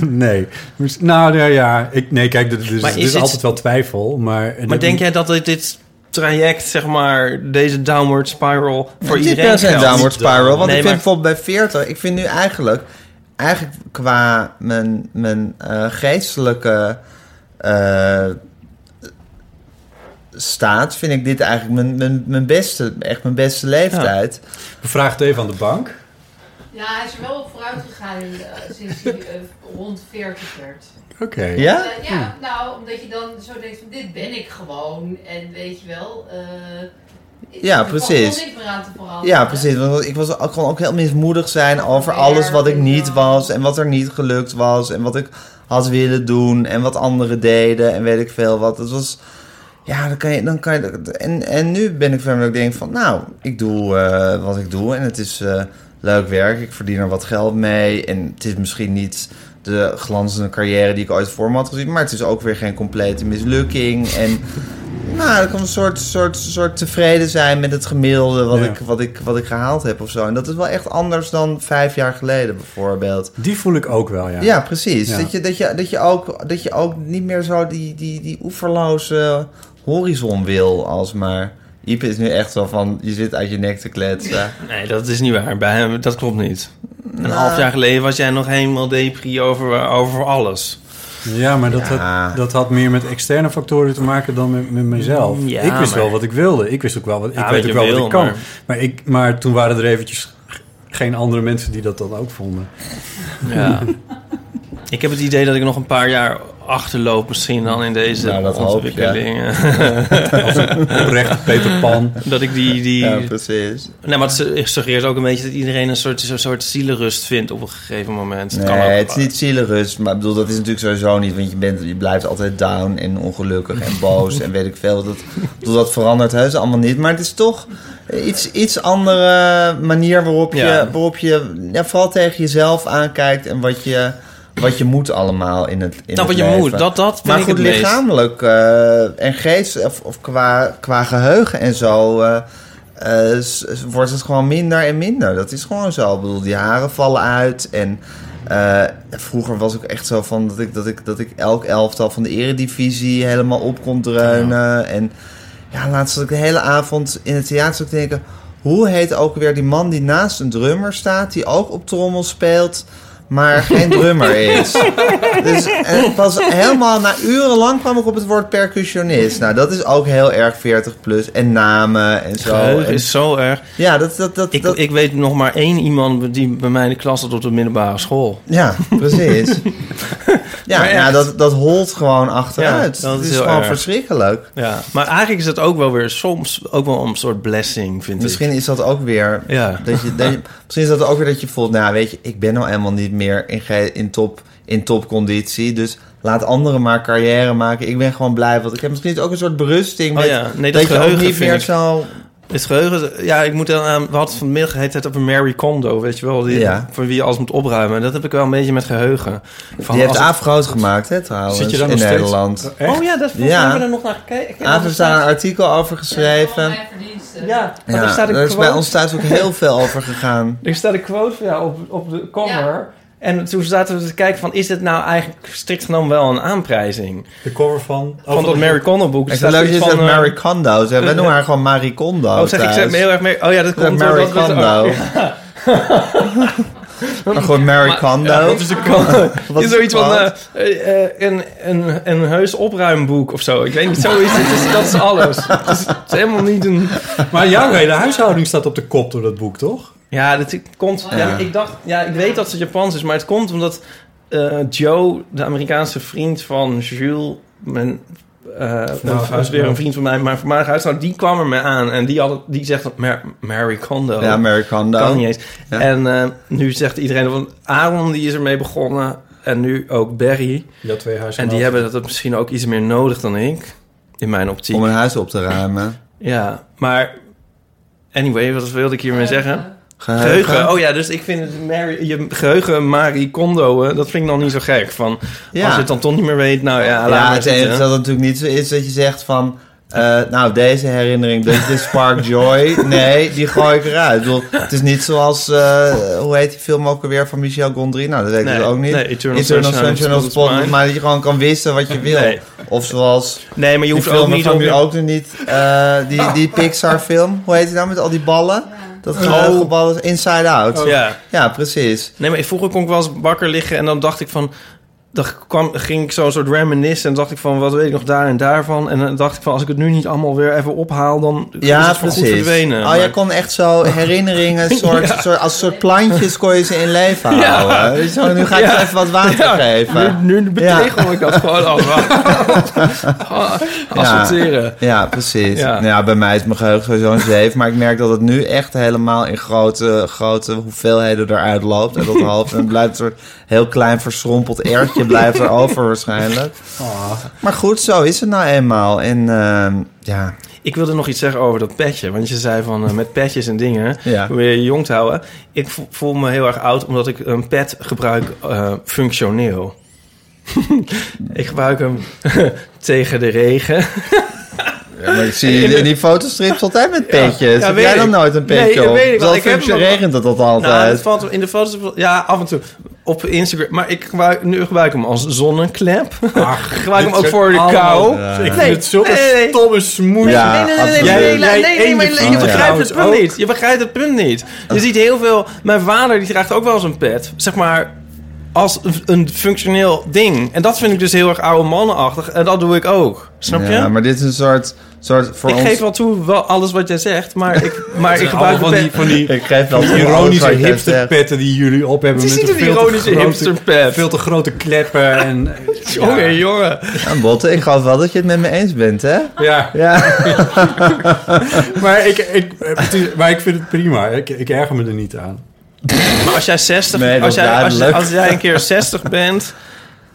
nee. Dus- Nou, nou ja, ik, nee, kijk, er, is, is is het- altijd wel twijfel, maar... Maar denk jij dat dit, traject, zeg maar, deze downward spiral voor iedereen per se een geldt? downward spiral. Want Nee, ik vind maar- bijvoorbeeld bij 40... Ik vind nu eigenlijk... Eigenlijk qua mijn, mijn eh, geestelijke eh, staat... vind ik dit eigenlijk mijn, mijn, mijn beste... Echt mijn beste leeftijd. We vragen het even aan de bank. Ja, hij is er wel op vooruit gegaan in, eh, sinds hij rond 40 werd. Oké. Ja? Eh, ja, nou, omdat je dan zo denkt van dit ben ik gewoon. En weet je wel... Ja, precies. Ja, precies. Want ik was, ik kon ook heel mismoedig zijn over alles wat ik niet was en wat er niet gelukt was en wat ik had willen doen en wat anderen deden en weet ik veel wat. Het was, Ja, dan kan je... Dan kan je en, en nu ben ik dat ik denk van... Nou, ik doe eh, wat ik doe en het is eh, leuk werk. Ik verdien er wat geld mee. En het is misschien niet de glanzende carrière die ik ooit voor me had gezien. Maar het is ook weer geen complete mislukking. En nou, ik kan een soort, soort, soort tevreden zijn met het gemiddelde wat, Ja. ik, wat, ik, wat ik gehaald heb of zo. En dat is wel echt anders dan vijf jaar geleden bijvoorbeeld. Die voel ik ook wel, ja. Ja, precies. Ja. Dat, je, dat, je, dat, je ook, dat je ook niet meer zo die, die, die oeverloze horizon wil als maar... Ipe is nu echt zo van, je zit uit je nek te kletsen. Nee, dat is niet waar. Bij hem, dat klopt niet. Een Nou. half jaar geleden was jij nog helemaal depri over, over alles. Ja, maar dat, Ja. Had, dat had meer met externe factoren te maken dan met, met mezelf. Ja, ik wist maar- wel wat ik wilde. Ik wist ook wel wat Ja, ik weet ook wel wat ik kan. maar- Maar... ik, maar toen waren er eventjes geen andere mensen die dat dan ook vonden. Ja. ik heb het idee dat ik nog een paar jaar achterloop misschien dan in deze Nou, dat ontwikkelingen. Als een oprechte Peter Pan. dat ik die... die... Ja, precies. Nee, maar het suggereert ook een beetje dat iedereen een soort, een soort zielenrust vindt op een gegeven moment. Het kan Nee, ook- het is niet zielenrust. Maar ik bedoel, dat is natuurlijk sowieso niet. Want je, bent, je blijft altijd down en ongelukkig en boos en weet ik veel. Dat, ik dat verandert heus allemaal niet. Maar het is toch iets, iets andere manier waarop je, Ja. waarop je ja, vooral tegen jezelf aankijkt. En wat je, wat je moet allemaal in het in Nou, wat je leven. moet, dat, dat Maar ik goed, lichamelijk eh, en geest of, of qua, qua geheugen en zo... eh, eh, wordt het gewoon minder en minder. Dat is gewoon zo. Ik bedoel, die haren vallen uit. En vroeger was ik echt zo van dat ik, dat, ik, dat ik elk elftal van de eredivisie helemaal op kon dreunen. En ja, laatst zat ik de hele avond in het theater te denken... Hoe heet ook weer die man die naast een drummer staat... die ook op trommel speelt... maar geen drummer is. Dus en ik was helemaal... Na urenlang kwam ik op het woord percussionist. Nou, dat is ook heel erg 40 plus. En namen en zo. Geheugen is zo erg. ja, dat... dat, dat, Ik, dat ik weet nog maar één iemand die bij mij in de klas zat op de middelbare school. Ja, precies. ja, Maar echt. dat, dat holt gewoon achteruit. Ja, dat dat is gewoon erg. verschrikkelijk. Ja, maar eigenlijk is het ook wel weer soms ook wel een soort blessing, vind Misschien ik. is dat ook weer... Ja. Dat je, dat je- misschien is dat ook weer dat je voelt... Nou, weet je, ik ben nou helemaal niet meer in, in, top, in topconditie. Dus laat anderen maar carrière maken. Ik ben gewoon blij. Want ik heb misschien ook een soort berusting... Oh met- ja, nee, dat dat je ook geheugen niet vind meer ik- zo... Het geheugen, ja, ik moet dan aan, we hadden vanmiddag hele tijd over Mary Kondo, weet je wel, die, Ja. voor wie je alles moet opruimen. Dat heb ik wel een beetje met geheugen. Van Die heeft het- Aaf groot gemaakt, hè, trouwens, Zit je daar in nog? Nederland. Oh ja, dat volgens Ja. hebben we er nog naar gekeken. Aaf heeft daar een artikel over geschreven. Ja, maar Ja, er staat een daar is bij ons thuis ook heel veel over gegaan. Er staat een quote van jou op, op de cover. En toen zaten we te kijken van, is dit nou eigenlijk strikt genomen wel een aanprijzing? De cover van... Van dat Mary Kondo boek. Ik staat leuk dat Marie Kondo. Wij noemen haar gewoon Marie Kondo. Oh, zeg ik zeg me heel erg mee. Oh ja, dat komt doordat we- Kondo. Maar gewoon Marie Kondo. Ja, is de Kondo? Wat is is zoiets van eh, eh, een, een, een heus opruimboek of zo. Ik weet niet, zoiets. Het is, dat is alles. Het is, het is helemaal niet een... Maar jouw hele huishouding staat op de kop door dat boek, toch? Ja, dat komt... Ja. Ja. ik dacht... Ja, ik weet dat het Japans is, maar het komt omdat eh, Joe, de Amerikaanse vriend van Jules... Mijn, eh dat was weer een vriend van mij, maar voormalig huishouden, die kwam er mee aan. En die, had, die zegt dat Mar Mary Kondo. Ja, Marie Kondo. Kan niet eens. Ja. En eh, nu zegt iedereen van Aaron die is ermee begonnen. En nu ook Barry. Ja, twee En huisgenoten. die hebben dat misschien ook iets meer nodig dan ik. In mijn optiek. Om een huis op te ruimen. Ja, maar... Anyway, wat wilde ik hiermee zeggen? Geheugen. Geheugen. Oh ja, dus ik vind Mary, je geheugen Marie Kondo, eh, dat vind ik nog niet zo gek. Van, Ja. Als je het dan toch niet meer weet, nou ja, laat Ja, het enige dat het natuurlijk niet zo is dat je zegt van... eh, nou, deze herinnering, de Spark Joy, nee, die gooi ik eruit. Ik bedoel, het is niet zoals, eh, hoe heet die film ook alweer van Michel Gondry? Nou, dat weet ik Nee, dus ook niet. nee, Eternal Eternal Sunshine of Mind. Maar dat je gewoon kan wissen wat je wil. Nee. Of zoals Nee, maar je die hoeft film ook niet... nu ook niet, die, die Pixar film, hoe heet die nou met al die ballen? Dat geheugenballen, Inside Out. Ja. Ja, precies. Nee, maar vroeger kon ik wel eens wakker liggen en dan dacht ik van... Dan kwam, ging ik zo een soort reminiscen en dacht ik van, wat weet ik nog daar en daarvan. En dan dacht ik van, als ik het nu niet allemaal weer even ophaal, dan is Ja, het van goed verdwenen. Oh, Maar- jij kon echt zo herinneringen, soort, Ja. soort, als soort plantjes kon je ze in leven houden. Wel, nu ga ik Ja. even wat water geven. Nu, nu betegel ik dat gewoon allemaal. Assorteren. Ja, precies. Ja. Ja. bij mij is mijn geheugen sowieso een zeef. Maar ik merk dat het nu echt helemaal in grote, grote hoeveelheden eruit loopt. En dat hoofd. En het blijft een soort heel klein verschrompeld ertje gedeelte blijft er over waarschijnlijk. Maar goed, zo is het nou eenmaal. En ehm, ja, Ik wilde nog iets zeggen over dat petje. Want je zei van eh, met petjes en dingen Ja. wil je je jong te houden. Ik vo- voel me heel erg oud omdat ik een pet gebruik eh, functioneel. ik gebruik hem tegen de regen. Ja, maar ik zie je in die fotostrips altijd met petjes. Ja, Heb weet jij ik. dan nooit een Nee, petje dat op? weet ik Ik heb regent het dat Nou, altijd. dat valt in de foto's. Ja, af en toe op Instagram. Maar ik gebruik, nu gebruik ik hem als zonneklep. Ach, ik gebruik hem ook voor de kou. Ja. Ik vind Nee, het zulke nee, nee. stomme smoes. Ja, nee, nee, nee, nee, je begrijpt het punt niet. Je begrijpt het punt niet. Je ziet heel veel... Mijn vader die draagt ook wel eens een pet. Zeg maar als een, functioneel ding. En dat vind ik dus heel erg oude mannenachtig. En dat doe ik ook. Snap je? Ja, maar dit is een soort, soort voor ik ons... geef wel toe wel alles wat jij zegt. Maar ik, maar ik gebruik van die, van die Ik geef wel toe ironische hipsterpetten die jullie op hebben. Het is met niet een veel te ironische grote- hipsterpet. Veel te grote kleppen. En, Jongen, jongen. Ja, Botte, ik geloof wel dat je het met me eens bent, hè? ja, Ja. maar ik, ik, maar ik vind het prima. Ik, ik erger me er niet aan. Maar als jij 60, Nee, dat als, jij, als, jij een keer 60 bent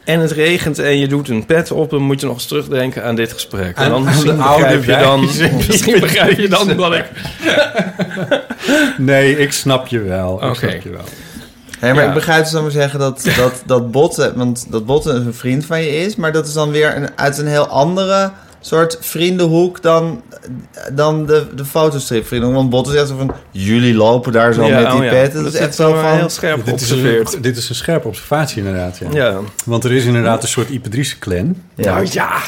en het regent en je doet een pet op, dan moet je nog eens terugdenken aan dit gesprek. En dan misschien begrijp je dan, misschien begrijp je dan wat ik. Nee, ik snap je wel. Ik Oké. snap je wel. Hé, maar Ja. ik begrijp dus dan maar zeggen dat, dat, dat Botte... Want dat Botte een vriend van je is... Maar dat is dan weer een, uit een heel andere soort vriendenhoek... dan, dan de, de fotostripvrienden. Want Botte zegt zo van... Jullie lopen daar zo met die oh ja. pet. Dat is echt zo van... heel scherp Dit is, een, dit is een scherpe observatie inderdaad. Ja. Ja. Want er is inderdaad een soort Ipadrice clan. Ja. Nou ja.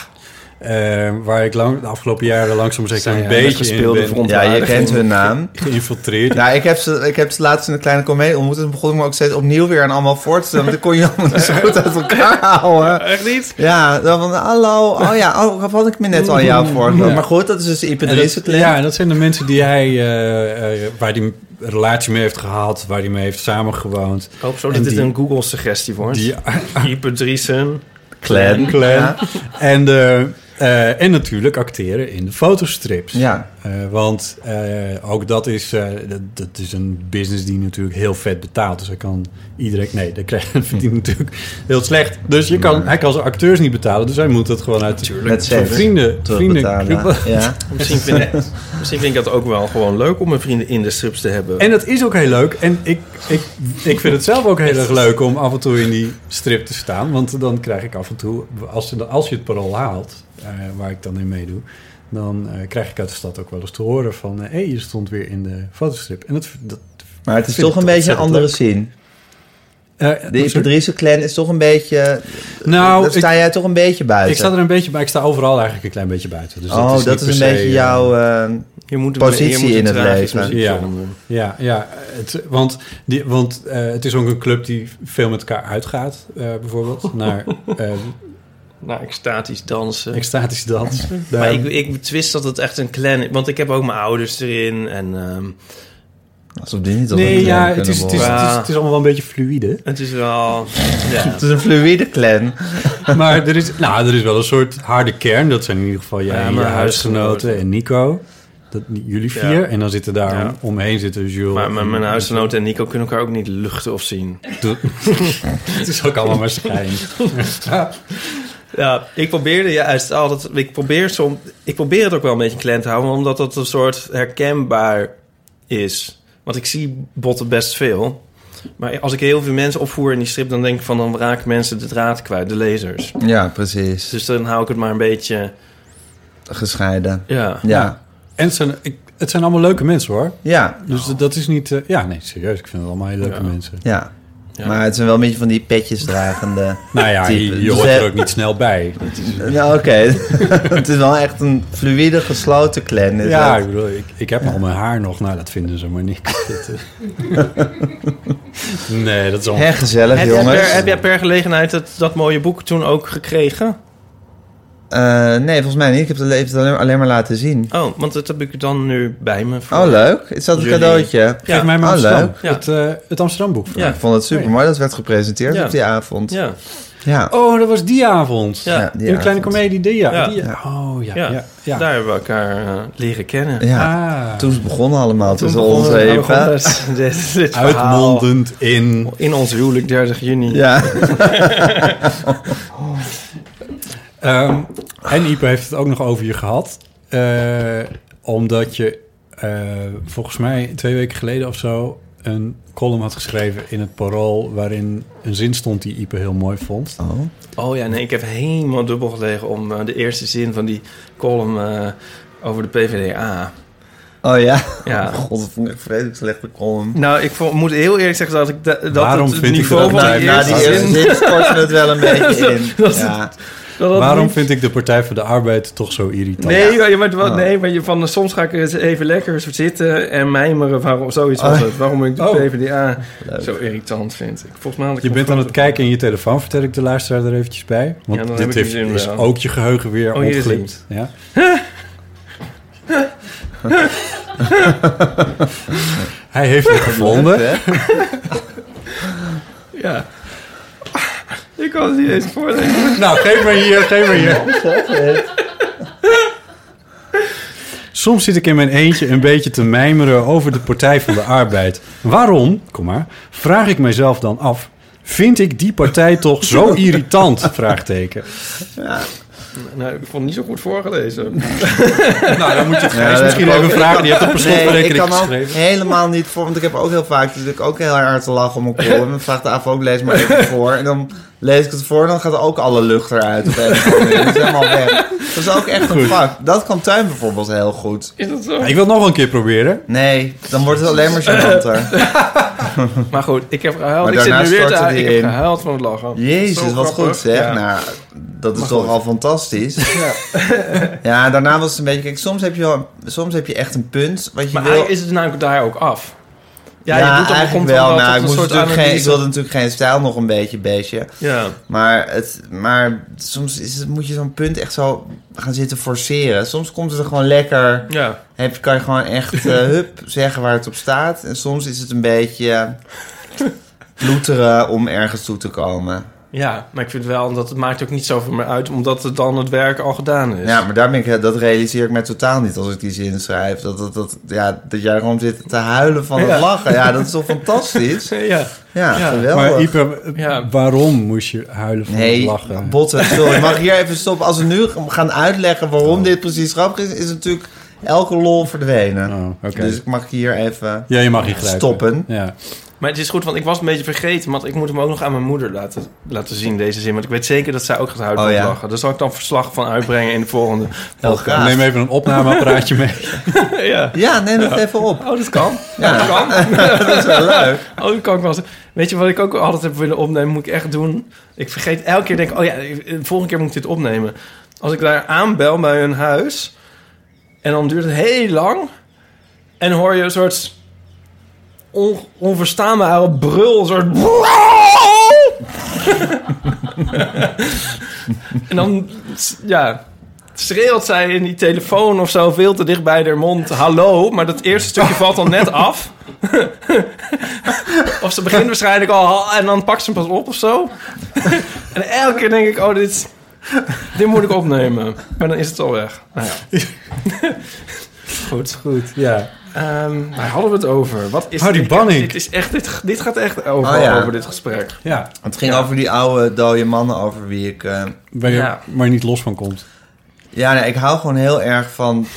Eh, waar ik lang, de afgelopen jaren langzaam zeker Zijn een ja, beetje in gespeelde ben front- ja, je kent hun naam. geïnfiltreerd. Nou, ik heb, ze, ik heb ze laatst in een kleine komedie ontmoet... en toen begon ik me ook steeds opnieuw weer aan allemaal voor te stellen... want dan kon je allemaal niet zo goed uit elkaar houden. Echt niet? Ja, dan van, hallo, oh ja, oh, had ik me net al aan jou. Ja. Maar goed, dat is dus clan. ja, en dat zijn de mensen die hij, eh, eh, waar hij een relatie mee heeft gehad, waar hij mee heeft samengewoond. Ik hoop zo En dat dit die- een Google-suggestie wordt. Die, Ieper Driesen. clan. Clan. Ja. en, eh, en natuurlijk acteren in de fotostrips. Ja. Eh, want eh, ook dat is, eh, dat, dat is een business die natuurlijk heel vet betaalt. Dus hij kan iedereen... Nee, dat krijgt verdient natuurlijk heel slecht. Dus je kan, hij kan zijn acteurs niet betalen. Dus hij moet het gewoon uit Met zijn vrienden, vrienden. Ja. Misschien vind, ik, misschien vind ik dat ook wel gewoon leuk om mijn vrienden in de strips te hebben. En dat is ook heel leuk. En ik, ik, ik vind het zelf ook heel erg leuk om af en toe in die strip te staan. Want dan krijg ik af en toe, als, je- als je het parool haalt, waar ik dan in meedoe, dan eh, krijg ik uit de stad ook wel eens te horen van... hé, hey, je stond weer in de fotostrip. En dat, dat Maar het is toch een beetje een andere leuk. scene. Eh, De? Ipadrice clan is toch een beetje... Nou, daar sta ik- jij toch een beetje buiten. Ik sta er een beetje bij. Ik sta overal eigenlijk een klein beetje buiten. Dus oh, dat is een se, beetje eh, jouw... eh, je moet positie je moet in het leven. Ja. Ja, ja het, want, die, want eh, het is ook een club die veel met elkaar uitgaat, eh, bijvoorbeeld. Naar eh Nou, extatisch dansen. extatisch dans. maar ik, ik betwist dat het echt een clan is. Want ik heb ook mijn ouders erin. En ehm, alsof die niet nee, ja, het is, het, is, het, is, het is allemaal wel een beetje fluïde. het is wel... Ja. Het is een fluïde clan. Maar er is, nou, er is wel een soort harde kern. Dat zijn in ieder geval jij Ja, en je huisgenoten en Nico. Dat, jullie vier. Ja. En dan zitten daar Ja. omheen zitten Jules. Maar mijn, en- mijn huisgenoten en Nico kunnen elkaar ook niet luchten of zien. Het is ook allemaal maar schijn. Ja, ik probeerde juist altijd... Ik probeer, som, ik probeer het ook wel een beetje klein te houden... omdat het een soort herkenbaar is. Want ik zie botten best veel. Maar als ik heel veel mensen opvoer in die strip... dan denk ik van... dan raken mensen de draad kwijt, de lezers. Ja, precies. Dus dan hou ik het maar een beetje... Gescheiden. Ja, Ja. En het zijn, ik, het zijn allemaal leuke mensen hoor. Ja. Dus dat- dat is niet... eh, ja, nee, serieus. Ik vind het allemaal hele leuke Ja. mensen. Ja. Ja. Maar het zijn wel een beetje van die petjes dragende... Nou ja, type. je, je Dus, hoort er ook niet snel bij. Dat is- Nou, oké. het is wel echt een fluïde, gesloten clan. Is ja, ik bedoel, ik, ik heb al mijn haar nog. Nou, dat vinden ze maar eh, nee, dat is allemaal... Hè, gezellig, Heb jij, jongens. per, heb jij per gelegenheid het, dat mooie boek toen ook gekregen? Eh, nee, volgens mij niet. Ik heb het het alleen, alleen maar laten zien. Oh, want dat heb ik dan nu bij me. voor- Oh, leuk. Is dat een Jullie. cadeautje? Geef mij maar Oh, Amsterdam. leuk. Ja. Het, eh, het Amsterdamboek. Ja. Ik vond het super mooi. Dat werd gepresenteerd Ja. op die avond. Ja. Ja, Oh, dat was die avond. Ja. Ja, die een kleine comedie, die, ja. Ja. Die, oh, ja. Ja. ja. ja. daar hebben we elkaar eh, leren kennen. Ja. Ah. Toen is het begonnen allemaal tussen ons we even. Uitmondend in... In ons huwelijk 30 juni. Ja. Ehm, en Ipe heeft het ook nog over je gehad. Eh, omdat je eh, volgens mij twee weken geleden of zo... een column had geschreven in het Parool... waarin een zin stond die Ipe heel mooi vond. Oh. Oh ja, nee, ik heb helemaal dubbel gelegen om eh, de eerste zin van die column over de PvdA. Oh ja. Ja. God, dat vond ik vreselijk slechte column. Nou, ik moet heel eerlijk zeggen dat ik da- dat Waarom het vind ik niveau dat van Nou, die na eerste die eerste zin... het wel een beetje in. Dat- Ja. dat dat Waarom niet- vind ik de Partij voor de Arbeid toch zo irritant? Nee, maar, wat- Oh. nee, maar je, van, soms ga ik eens even lekker zitten en mijmeren waarom, zoiets was Oh. het. Waarom ik de Oh. PvdA Leuk. zo irritant vind. Ik, volgens mij had ik Je bent aan het kijken in je telefoon, vertel ik de luisteraar er eventjes bij. Want Ja, dan dit heb ik heeft, is wel. ook je geheugen weer Oh. Ja? Hij heeft het gevonden. Hè? Ja. Ik kan het niet eens voorlezen. Nou, geef maar hier, geef maar hier. Soms zit ik in mijn eentje een beetje te mijmeren over de Partij van de Arbeid. Waarom, kom maar, vraag ik mijzelf dan af... Vind ik die partij toch zo irritant? Vraagteken. Nou, ik vond het niet zo goed voorgelezen. Nou, dan moet je het dat misschien even vragen. Die heeft op een Nee, ik kan ook helemaal niet voor, want ik heb ook heel vaak, dus ik ook heel hard te lachen om een column. En vraag de AVO ook, lees maar even voor. En dan lees ik het voor en dan gaat ook alle lucht eruit. Op. Dat is helemaal weg. Dat is ook echt een vak. Dat kan Tuin bijvoorbeeld heel goed. Is dat zo? Ik wil het nog een keer proberen. Nee, dan wordt het alleen maar gênanter. Maar goed, ik heb gehuild. Maar ik zit daarna nu weer te huilen. Ik heb in. gehuild van het lachen. Jezus, wat grappig. goed zeg. Ja. Nou, dat is Maar toch goed. al fantastisch. Ja. daarna was het een beetje... Kijk, soms heb je, wel, soms heb je echt een punt wat je Maar wil... is het namelijk daar ook af. Ja, Ja, je doet toch eigenlijk komt wel. Nou, ik, moest natuurlijk geen, ik wilde natuurlijk geen stijl nog een beetje, beestje. Ja. Maar, het, maar soms is het, moet je zo'n punt echt zo gaan zitten forceren. Soms komt het er gewoon lekker. Ja. Heb, kan je gewoon echt eh, hup zeggen waar het op staat. En soms is het een beetje ploeteren om ergens toe te komen. Ja, maar ik vind wel dat het maakt ook niet zoveel meer uit, omdat het dan het werk al gedaan is. Ja, maar daar ben ik, dat realiseer ik me totaal niet als ik die zin schrijf. Dat, dat, dat, ja, dat jij gewoon zit te huilen van Ja. het lachen. Ja, dat is toch fantastisch? ja. Ja, Ja. geweldig. Maar Ipe, waarom moest je huilen van het Nee, lachen? botten, sorry. Mag ik hier even stoppen? Als we nu gaan uitleggen waarom dit precies grappig is... is natuurlijk elke lol verdwenen. Oh, oké. Dus ik mag hier even... Ja, je mag hier. Stoppen. Ja. Maar het is goed, want ik was een beetje vergeten, want ik moet hem ook nog aan mijn moeder laten, laten zien, deze zin. Want ik weet zeker dat zij ook gaat huilen Oh, ja. lachen. Daar zal ik dan verslag van uitbrengen in de volgende podcast. Neem even een opnameapparaatje mee. ja. Ja, neem het even op. Oh, dat kan. Ja. Dat kan. Dat is wel leuk. Oh, dat kan ik wel. Weet je wat ik ook altijd heb willen opnemen? Moet ik echt doen? Ik vergeet elke keer, denk ik, oh ja, de volgende keer moet ik dit opnemen. Als ik daar aanbel bij hun huis en dan duurt het heel lang en hoor je een soort on, onverstaanbare brul, een soort. en dan, ja, schreeuwt zij in die telefoon of zo veel te dicht bij haar mond hallo, maar dat eerste stukje valt dan net af. of ze begint waarschijnlijk al en dan pakt ze hem pas op of zo. en elke keer denk ik, oh, dit, dit moet ik opnemen. Maar dan is het al weg. Nou ja. Goed. Goed, ja. Ehm, waar hadden we het over? Wat is Harry dit? Banning. Dit, is echt, dit, dit gaat echt over, Oh ja. over dit gesprek. Ja, Het ging Ja. over die oude dode mannen over wie ik... eh, waar je Ja. maar niet los van komt. Ja, nee, ik hou gewoon heel erg van...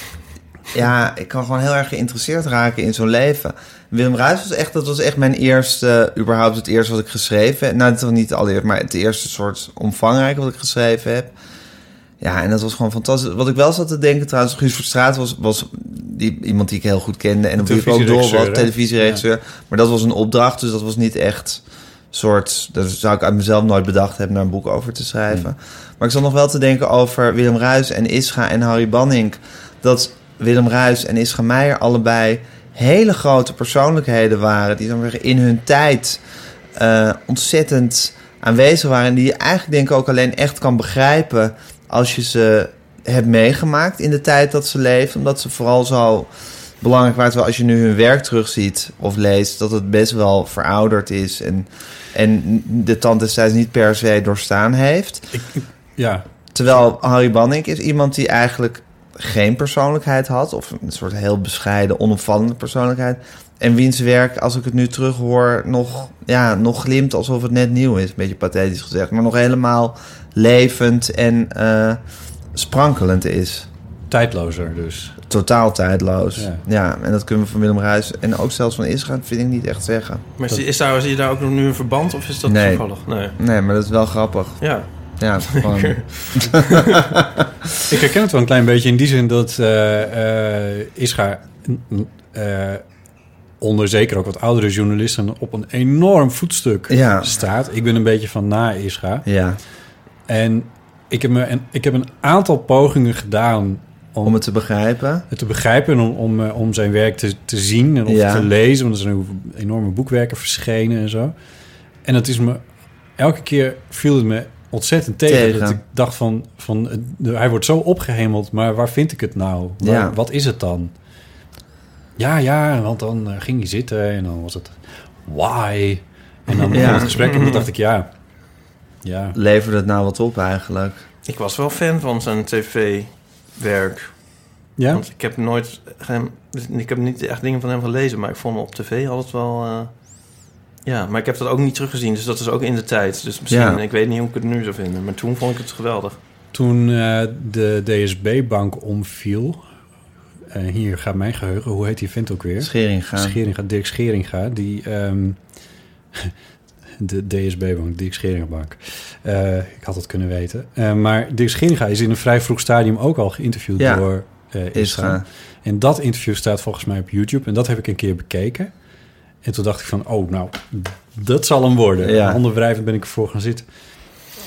Ja, ik kan gewoon heel erg geïnteresseerd raken in zo'n leven. Willem Ruijs was echt, dat was echt mijn eerste, überhaupt het eerste wat ik geschreven heb. Nou, het was niet allereerst, maar het eerste soort omvangrijke wat ik geschreven heb. Ja, en dat was gewoon fantastisch. Wat ik wel zat te denken trouwens, Guus Verstraat was, was die, iemand die ik heel goed kende. En op wie ik ook door was, televisieregisseur. Maar dat was een opdracht, dus dat was niet echt soort... Dat zou ik uit mezelf nooit bedacht hebben, daar een boek over te schrijven. Maar ik zat nog wel te denken over Willem Ruijs en Ischa en Harry Banning. Dat Willem Ruijs en Ischa Meijer allebei hele grote persoonlijkheden waren. Die dan in hun tijd eh, ontzettend aanwezig waren. En die je eigenlijk denk ik ook alleen echt kan begrijpen als je ze hebt meegemaakt in de tijd dat ze leefden. Omdat ze vooral zo belangrijk waren. Terwijl als je nu hun werk terugziet of leest, dat het best wel verouderd is. En, en de tand destijds niet per se doorstaan heeft. Ja, Terwijl Harry Banning is iemand die eigenlijk geen persoonlijkheid had. Of een soort heel bescheiden, onopvallende persoonlijkheid. En wiens werk, als ik het nu terughoor, nog, ja, nog glimt alsof het net nieuw is. Een beetje pathetisch gezegd. Maar nog helemaal levend en eh, sprankelend is. tijdlozer dus. Totaal tijdloos. Ja. Ja. en dat kunnen we van Willem Ruijs en ook zelfs van Israël, vind ik niet echt zeggen. Maar is, is daar, zie je daar ook nog nu een verband of is dat Nee. toevallig? Nee. Nee, maar dat is wel grappig. Ja. Ja, het is gewoon... Ik herken het wel een klein beetje in die zin dat eh eh Ischa eh, onder zeker ook wat oudere journalisten op een enorm voetstuk Ja. staat. Ik ben een beetje van na Ischa. ja, En ik heb, me, een, ik heb een aantal pogingen gedaan om, om het te begrijpen. het te begrijpen en om, om, om zijn werk te, te zien en of Ja. te lezen. Want er zijn enorme boekwerken verschenen en zo. En dat is me... Elke keer viel het me ontzettend tegen. Tegen. Dat ik dacht van, van... eh, Hij wordt zo opgehemeld, maar waar vind ik het nou? Waar- Ja. Wat is het dan? Ja, ja, want dan eh, ging hij zitten en dan was het... Why? En dan Ja. het gesprek en dan dacht ik, ja... Ja, Leverde het nou wat op eigenlijk? Ik was wel fan van zijn tv-werk. ja? Want ik heb nooit... Ik heb niet echt dingen van hem gelezen, maar ik vond hem op tv altijd wel... eh, ja, maar ik heb dat ook niet teruggezien, dus dat is ook in de tijd. Dus misschien, Ja. ik weet niet hoe ik het nu zou vinden. Maar toen vond ik het geweldig. Toen eh, de DSB-bank omviel... eh, hier gaat mijn geheugen. Hoe heet die vent ook weer? Scheringa. Scheringa, Dirk Scheringa, die... ehm, de DSB-bank, Dirk Scheringa-bank. Eh, ik had het kunnen weten. Eh, maar Dirk Scheringa is in een vrij vroeg stadium ook al geïnterviewd Ja, door eh. Isra. En dat interview staat volgens mij op YouTube. En dat heb ik een keer bekeken. En toen dacht ik van, oh, nou, dat zal hem worden. Ja. Onderwrijvend ben ik ervoor gaan zitten.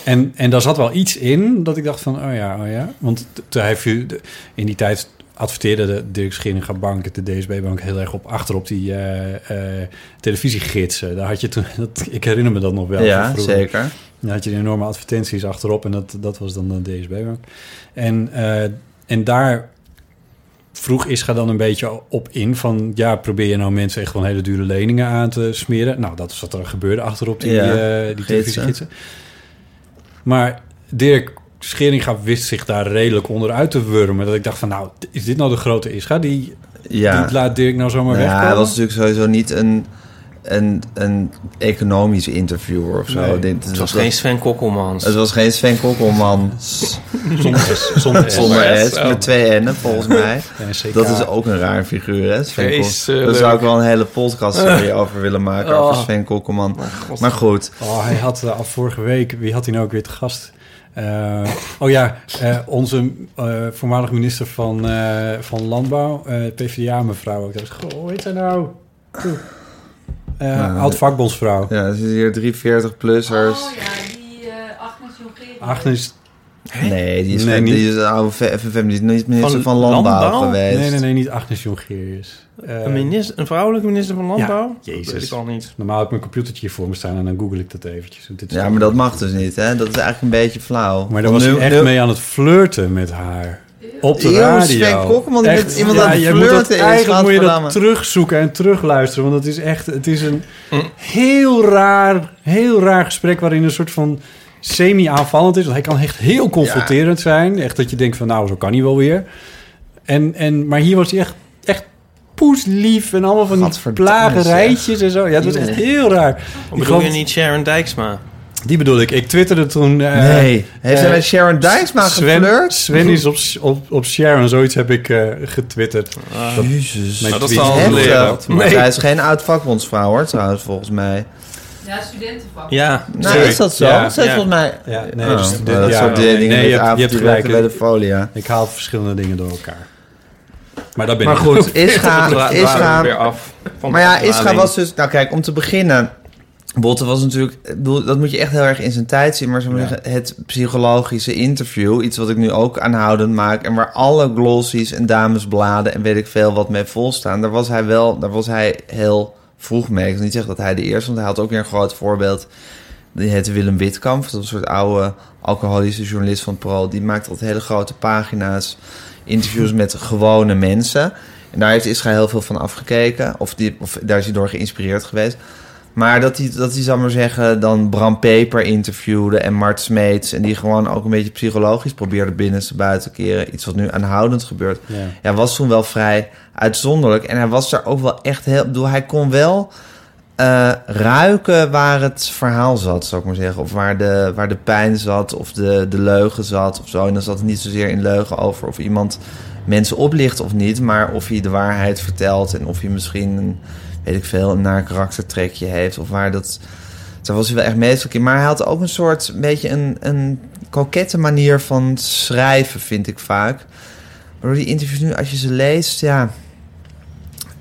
En, en daar zat wel iets in dat ik dacht van, oh ja, oh ja. Want t- t- hij viel, de- in die tijd adverteerde de Dirk Scheringa Bank, de DSB-bank, heel erg op achterop die eh, eh, televisiegidsen. Daar had je toen, dat, ik herinner me dat nog wel. Ja, zeker. Dan had je enorme advertenties achterop en dat, dat was dan de DSB-bank. En, eh, en daar vroeg Ischa dan een beetje op in van... ja, probeer je nou mensen echt gewoon hele dure leningen aan te smeren? Nou, dat is wat er gebeurde achterop die, Ja, eh, die gidsen. televisiegidsen. Maar Dirk Scheringa wist zich daar redelijk onderuit te wurmen. Dat ik dacht van, nou, is dit nou de grote Ischa? Die, Ja. die laat Dirk nou zomaar Nou ja, wegkomen? hij was natuurlijk sowieso niet een, een, een economisch interviewer of zo. Nee, Dit, Het was geen Sven Kokkelmans. het was geen Sven Kokkelman Zonder S. Zonder S. zonder S, S, oh. met twee N'en volgens mij. Ja. Dat is ook een raar figuur, hè? Sven Vreselijk. Daar zou ik wel een hele podcast over willen maken, over Oh. Sven Kokkelman. Maar goed, Oh, hij had uh, al vorige week, wie had hij nou ook weer te gast? Uh, oh ja, uh, onze uh, voormalig minister van, uh, van Landbouw, PvdA mevrouw. Ik dacht, goh, hoe heet zij nou? Nou, oud vakbondsvrouw. ja, er zitten hier 340-plussers. Oh ja, die uh, Agnes Jongerius. Agnes, Nee, die is, Nee, niet. die is een oude FNV, die is niet minister van, Van Landbouw, Landbouw? geweest. nee, nee, nee, niet Agnes Jongerius. Uh, een, minister, een vrouwelijke minister van Landbouw? Ja, Jezus. Dat weet ik al niet. Normaal heb ik mijn computertje hier voor me staan en dan google ik dat eventjes. Dit is Ja, maar dat mag dus niet, hè? Dat is eigenlijk een beetje flauw. Maar daar was nu- hij echt nu- mee aan het flirten met haar. Op de Eeuw, radio. Sven Kokkelman, die Echt, met iemand ja, aan het je moet dat, flirten Eigenlijk moet je dat terugzoeken en terugluisteren. Want het is echt het is een heel raar, heel raar gesprek... waarin een soort van semi-aanvallend is. Want hij kan echt heel confronterend zijn. Echt dat je denkt van nou, zo kan hij wel weer. En, en, maar hier was hij echt, echt poeslief en allemaal van die plagerijtjes en zo. Ja, het was echt heel raar. Ik bedoel je niet Sharon Dijksma? Die bedoel ik. Ik twitterde toen... eh, Nee, heeft hij eh, met Sharon Dijksma geflirt? Sven is op, op, op Sharon, zoiets heb ik eh, getwitterd. Dat- Jezus. Nou, dat is heel leren. Nee. zij is geen oud vakbondsvrouw, hoor, trouwens, volgens mij. Ja, studentenvak. Ja, Nou, Sorry. is dat zo? Ja, zij volgens mij... Ja, nee, Oh, dus dit- dat ja, soort dingen nee, met je hebt- je hebt gelijk. bij de folia. Ik haal verschillende dingen door elkaar. Maar dat ben Maar ik. goed, Ischa... Ischa weer af. Maar ja, Ischa was dus... Nou kijk, om te beginnen... Botte was natuurlijk... Dat moet je echt heel erg in zijn tijd zien. Maar zo Ja. het psychologische interview... iets wat ik nu ook aanhoudend maak... en waar alle glossies en damesbladen... en weet ik veel wat mee volstaan... daar was hij wel... daar was hij heel vroeg mee. Ik wil niet zeggen dat hij de eerste... want hij had ook weer een groot voorbeeld... Die heette Willem Witkamp. Dat was een soort oude alcoholische journalist van Parool. Die maakte altijd hele grote pagina's. Interviews met gewone mensen. En daar heeft Israël heel veel van afgekeken. Of, die, of daar is hij door geïnspireerd geweest. Maar dat hij, dat hij, zal maar zeggen, dan Bram Peper interviewde en Mart Smeets. En die gewoon ook een beetje psychologisch probeerde buiten te keren. Iets wat nu aanhoudend gebeurt. Ja. Ja, was toen wel vrij uitzonderlijk. En hij was daar ook wel echt heel... bedoel, hij kon wel eh, ruiken waar het verhaal zat, zou ik maar zeggen. Of waar de, waar de pijn zat, of de, de leugen zat, of zo. En dan zat het niet zozeer in leugen over of iemand mensen oplicht of niet... maar of hij de waarheid vertelt en of hij misschien... Weet ik veel, een naar karaktertrekje heeft... of waar dat... Daar was hij wel echt meestal in. Maar hij had ook een soort, een beetje een, een kokette manier van schrijven, vind ik vaak. Waardoor die interviews nu, als je ze leest, ja...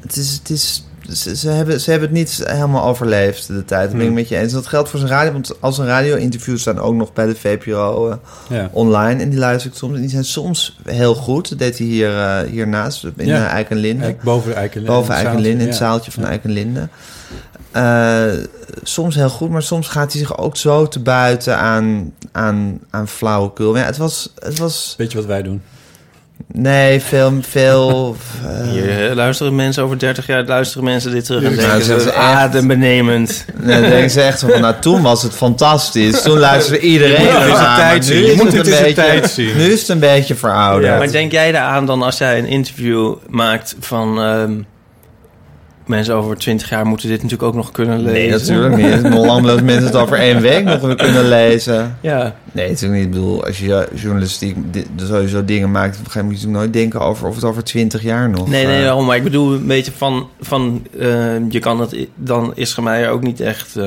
Het is, het is, ze, ze hebben, ze hebben het niet helemaal overleefd, de tijd. Dat ben ik met je eens. Dat geldt voor zijn radio, want als een radio-interviews staan ook nog bij de VPRO eh, Ja. online. En die luister ik soms. En die zijn soms heel goed. Dat deed hij hier, eh, hiernaast, in Ja. Eikenlinde. Kijk, boven Eikenlinde. Boven Eikenlinde, in het zaaltje van Ja. Eikenlinde. Eh, soms heel goed, maar soms gaat hij zich ook zo te buiten aan, aan, aan flauwekul. Maar ja, het was, het was... Weet je wat wij doen? Nee, veel... veel eh, Hier luisteren mensen over 30 jaar, luisteren mensen dit terug en denken ze, hebben echt- adembenemend. nee, dan denken ze echt van, nou, toen was het fantastisch. Toen luisterde iedereen tijd nu zien. is Je moet het een beetje- tijd zien. Nu is het een beetje verouderd. Maar denk jij eraan dan als jij een interview maakt van... ehm, mensen over 20 jaar moeten dit natuurlijk ook nog kunnen lezen? Nee, natuurlijk niet. Lang dat mensen het over één week nog kunnen lezen? Ja, Nee, natuurlijk niet. Ik bedoel, als je journalistiek sowieso dingen maakt... dan ga je natuurlijk nooit denken over of het over twintig jaar nog... nee, nee, eh, daarom. Maar ik bedoel een beetje van... van eh, je kan het dan Isra Meijer ook niet echt... eh,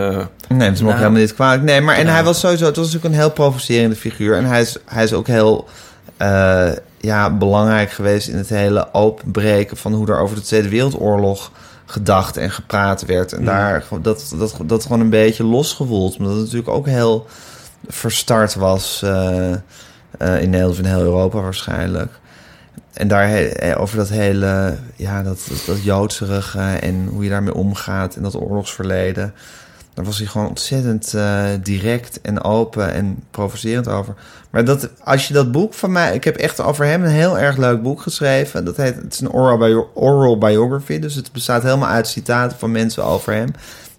Nee, is me ook Nou. helemaal niet kwalijk. Nee, maar en hij was sowieso... Het was natuurlijk een heel provocerende figuur. En hij is, hij is ook heel... ja, belangrijk geweest in het hele openbreken... van hoe er over de Tweede Wereldoorlog gedacht en gepraat werd. En daar dat, dat, dat gewoon een beetje losgewoeld. Omdat het natuurlijk ook heel verstart was... eh, eh, in Nederland of in heel Europa waarschijnlijk. En daar he- eh, over dat hele, ja, dat, dat, dat joodserige en hoe je daarmee omgaat en dat oorlogsverleden. Was hij gewoon ontzettend eh, direct en open en provocerend over. Maar dat, als je dat boek van mij... Ik heb echt over hem een heel erg leuk boek geschreven. Dat heet, het is een oral, oral biography. Dus het bestaat helemaal uit citaten van mensen over hem.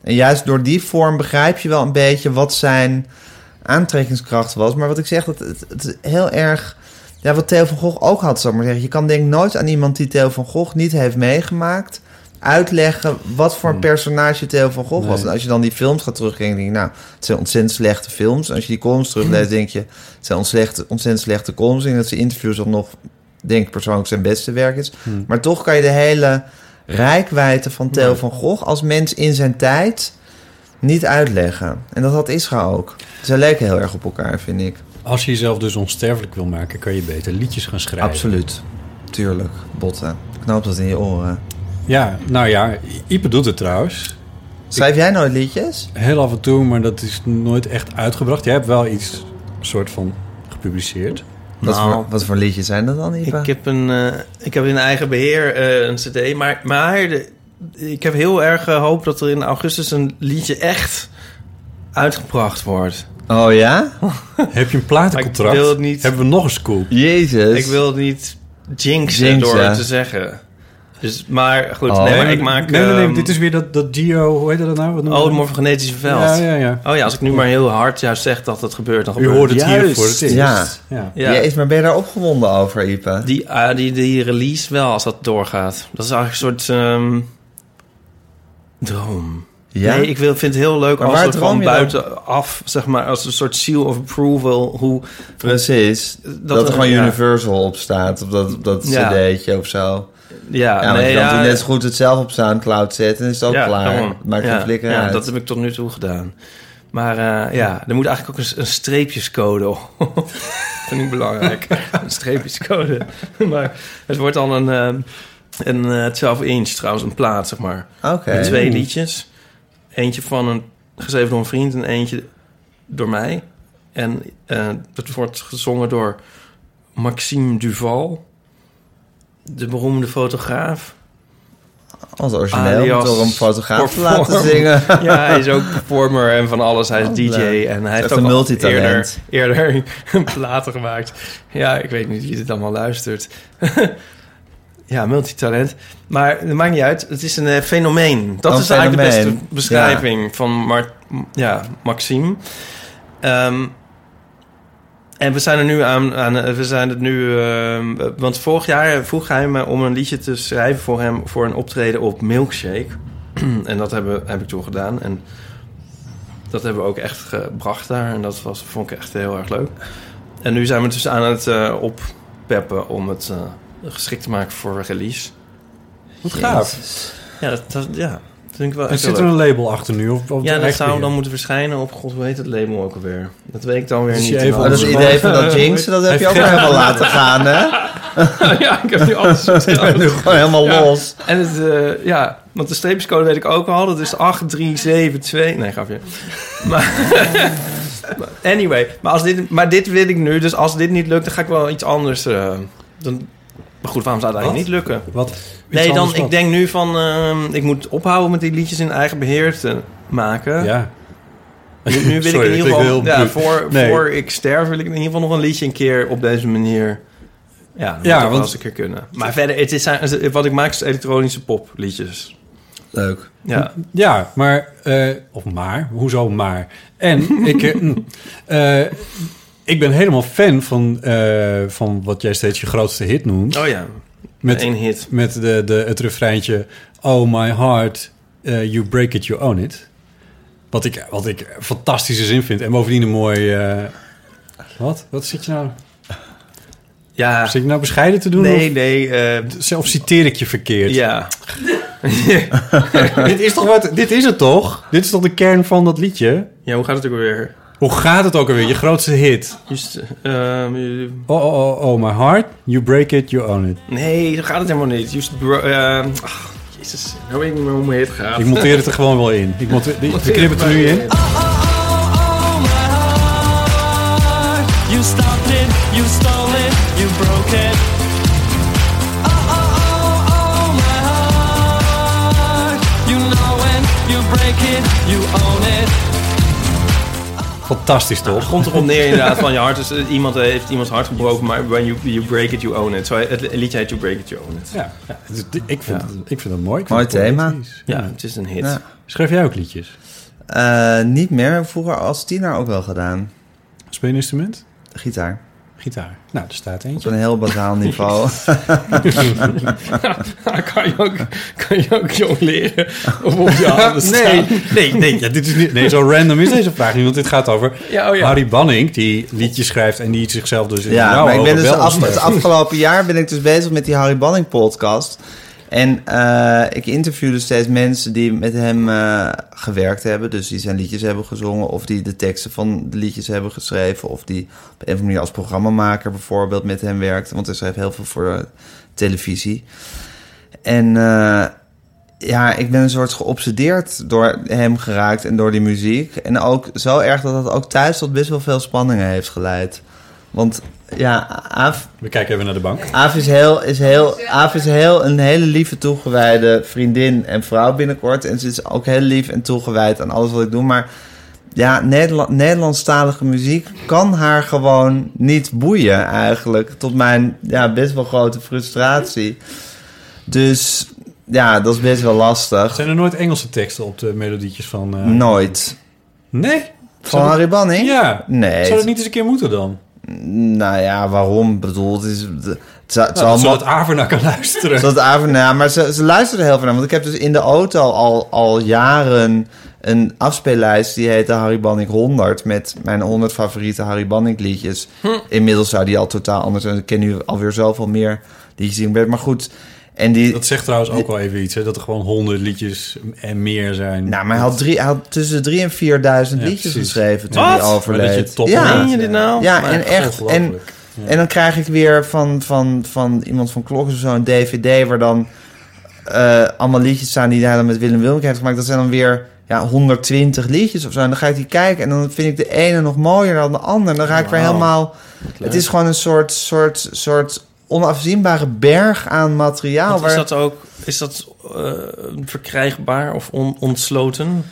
En juist door die vorm begrijp je wel een beetje wat zijn aantrekkingskracht was. Maar wat ik zeg, dat het, het heel erg... Ja, wat Theo van Gogh ook had, zou maar zeggen. Je kan denk nooit aan iemand die Theo van Gogh niet heeft meegemaakt... uitleggen wat voor een personage Theo van Gogh was. Nee. En als je dan die films gaat terugkijken, denk je... nou, het zijn ontzettend slechte films. En als je die columns terugleest, denk je... het zijn ontzettend, ontzettend slechte columns. En dat zijn interviews dan nog, denk ik persoonlijk, zijn beste werk is. Maar toch kan je de hele rijkwijde van Theo van Gogh... als mens in zijn tijd niet uitleggen. En dat had Isra ook. Zij leken heel erg op elkaar, vind ik. Als je jezelf dus onsterfelijk wil maken, kan je beter liedjes gaan schrijven. Absoluut. Tuurlijk. Botten. Knoop dat in je oren. Ja, nou ja, Ipe doet het trouwens. Schrijf jij nooit liedjes? Heel af en toe, maar dat is nooit echt uitgebracht. Jij hebt wel iets soort van gepubliceerd. Wat, Nou. voor, wat voor liedjes zijn dat dan, Ipa? Ik heb, een, eh, ik heb in eigen beheer eh, een cd, maar, maar de- ik heb heel erg gehoopt dat er in augustus een liedje echt uitgebracht wordt. Oh ja? Heb je een platencontract? Maar ik wil het niet- Hebben we nog een scoop? Jezus. Ik wil het niet jinxen, Jinxen. door het te zeggen. Dus, maar goed, Oh. nee, maar ik maak... Nee, nee, nee, ehm, dit is weer dat, dat Geo, hoe heet dat nou? Wat Oh, het dat? morfogenetische veld. Ja, ja, ja. Oh ja, als ik nu maar heel hard juist zeg dat het gebeurt, dan U gebeurt hoort het hier Juist. voor het eerst. Ja. ja. Ja. Jezus, maar ben je daar opgewonden over, Ipa? Die, ah, die, die release wel, als dat doorgaat. Dat is eigenlijk een soort ehm, droom. Ja? Nee, ik wil, vind het heel leuk Maar als er van buitenaf, zeg maar, als een soort seal of approval, hoe... Precies. Dat, er- er gewoon ja. Universal op staat. Op dat, op dat Ja. cd'tje of zo. Ja, Ja, want nee, je kan ja, net zo goed het zelf op Soundcloud zetten. En is het ook ja, klaar. Maakt geen flikker ja, uit. dat heb ik tot nu toe gedaan. Maar eh, ja, er moet eigenlijk ook een, een streepjescode op. vind ik belangrijk. een streepjescode. maar het wordt dan een, ehm, een eh, 12 inch trouwens, een plaat, zeg maar. Oké. Twee liedjes. Eentje van een geschreven door een vriend en eentje door mij. En eh, dat wordt gezongen door Maxime Duval, de beroemde fotograaf. Als origineel, Alias door een fotograaf te laten zingen. Ja, hij is ook performer en van alles. Hij is Oh, DJ leuk. en hij heeft een ook al multitalent. eerder, eerder platen gemaakt. Ja, ik weet niet wie dit allemaal luistert. ja, multitalent. Maar het maakt niet uit. Het is een eh, fenomeen. Dat Een is eigenlijk de beste beschrijving van Mar ja, Maxime. Ehm, en we zijn er nu aan, aan eh, we zijn het nu, ehm, want vorig jaar vroeg hij me om een liedje te schrijven voor hem voor een optreden op Milkshake. en dat hebben, heb ik toen gedaan. En dat hebben we ook echt gebracht daar. En dat was, vond ik echt heel erg leuk. En nu zijn we dus aan het eh, oppeppen om het eh, geschikt te maken voor release. Wat gaaf. Ja, dat, dat, ja, vind ik wel En zit er een label achter nu? Of, of Ja, dat zou weer? dan moeten verschijnen op, god, hoe heet het label ook alweer? Dat weet ik dan weer Dus niet. je even dat Anders idee van dat jinx, dat heb je ook helemaal laten gaan, hè? ja, ik heb nu alles Je bent nu gewoon helemaal Ja. los. En het, eh, ja, want de streepjescode weet ik ook al. Dat is 8372. Nee, grapje. Maar, maar anyway, maar, als dit, maar dit wil ik nu. Dus als dit niet lukt, dan ga ik wel iets anders. eh, dan, maar goed, waarom zou dat eigenlijk niet lukken? Wat? Nee, dan, ik denk nu van... ehm, ik moet ophouden met die liedjes in eigen beheer te maken. Ja. Nu, nu wil Sorry, ik in ieder geval... Ja, voor, Nee. voor ik sterf wil ik in ieder geval nog een liedje een keer op deze manier... Ja, dat Ja, moet wel eens een keer kunnen. Maar verder, het is, wat ik maak is elektronische popliedjes. Leuk. Ja. Ja, maar... eh, of maar. Hoezo maar? En ik... eh, ik ben helemaal fan van, eh, van wat jij steeds je grootste hit noemt. Oh ja, Met, één hit. met de, de, het refreintje... Oh my heart, eh, you break it, you own it. Wat ik, wat ik een fantastische zin vind. En bovendien een mooi... eh, wat? Wat zit je nou... Ja, Zit je nou bescheiden te doen? nee, nee. of citeer ik je verkeerd? ja. dit, is toch wat, dit is het toch? Dit is toch de kern van dat liedje? ja, hoe gaat het ook weer? Hoe gaat het ook alweer? Je grootste hit. Just, ehm, Oh, oh, oh, oh, my heart. You break it, you own it. nee, zo gaat het helemaal niet. Just bro, ehm, ach, jezus, nou weet ik niet meer hoe mijn hit gaat. Ik monteer het er gewoon wel in. Ik monteer, die- we knippen het er nu in. You stopped it, you stole it, you broke it. Oh, oh, oh, oh, my heart. You know when you break it, you own it. Fantastisch, toch? Het komt erop neer inderdaad van je hart. Dus iemand heeft iemands hart gebroken, maar when you, you break it, you own it. Zo, het liedje heet You Break It, You Own It. Ja, ik, vind, Ja. het- ik vind het mooi. Ik vind Mooi het thema. Ja, het is een hit. Ja. Schrijf jij ook liedjes? Eh, niet meer, vroeger als tiener ook wel gedaan. Speel je een instrument? Gitaar. Gitaar. Nou, er staat Op eentje. een heel bazaal niveau. kan, je ook, kan je ook jongleren of op je handen staan? Nee, nee, nee, ja, dit is niet, nee, zo random is deze vraag niet. Want dit gaat over Ja, oh ja. Harry Banning, die liedjes schrijft en die zichzelf dus in Ja, maar ik ben dus af, het afgelopen jaar ben ik dus bezig met die Harry Banning podcast. En eh, ik interviewde steeds mensen die met hem eh, gewerkt hebben. Dus die zijn liedjes hebben gezongen. Of die de teksten van de liedjes hebben geschreven. Of die op een of andere manier als programmamaker bijvoorbeeld met hem werkte. Want hij schreef heel veel voor eh, televisie. En ja, ik ben een soort geobsedeerd door hem geraakt en door die muziek. En ook zo erg dat dat ook thuis tot best wel veel spanningen heeft geleid. Want ja, Aaf, We kijken even naar de bank. Aaf is, heel, is, heel, Aaf is heel, een hele lieve toegewijde vriendin en vrouw binnenkort. En ze is ook heel lief en toegewijd aan alles wat ik doe. Maar ja, Nederland, Nederlandstalige muziek kan haar gewoon niet boeien eigenlijk. Tot mijn ja, best wel grote frustratie. Dus ja, dat is best wel lastig. Zijn er nooit Engelse teksten op de melodietjes van... eh, Nooit. Nee? Van Harry Banning? Ja. Nee. Zou dat niet eens een keer moeten dan? Nou ja, waarom? Ik bedoel, het is... Het, Nou, zodat mo- Aver naar kan luisteren. Zodat nou, maar ze, ze luisteren heel veel naar. Want ik heb dus in de auto al, al jaren een afspeellijst die heet de Harry Banning 100. Met mijn 100 favoriete Harry Banning liedjes. Inmiddels zou die al totaal anders zijn. Ik ken nu alweer zoveel meer liedjes die ik ben. Maar goed, en die... Dat zegt trouwens ook wel even iets, hè? Dat er gewoon honderd liedjes en meer zijn. Nou, maar hij had, drie, hij had tussen 3 en 4000 Ja, liedjes precies. geschreven toen Wat? hij overleed. je top ja. Je dit nou? Ja, Maar en echt. En, Ongelooflijk. en dan krijg ik weer van, van, van iemand van Klokken zo'n DVD waar dan eh, allemaal liedjes staan die hij dan met Willem Wilmink heeft gemaakt. Dat zijn dan weer ja, 120 liedjes of zo. En dan ga ik die kijken en dan vind ik de ene nog mooier dan de andere. En dan ga ik weer helemaal. Het is gewoon een soort, soort, soort onafzienbare berg aan materiaal. Want is waar- dat ook... Is dat eh, verkrijgbaar of on- ontsloten?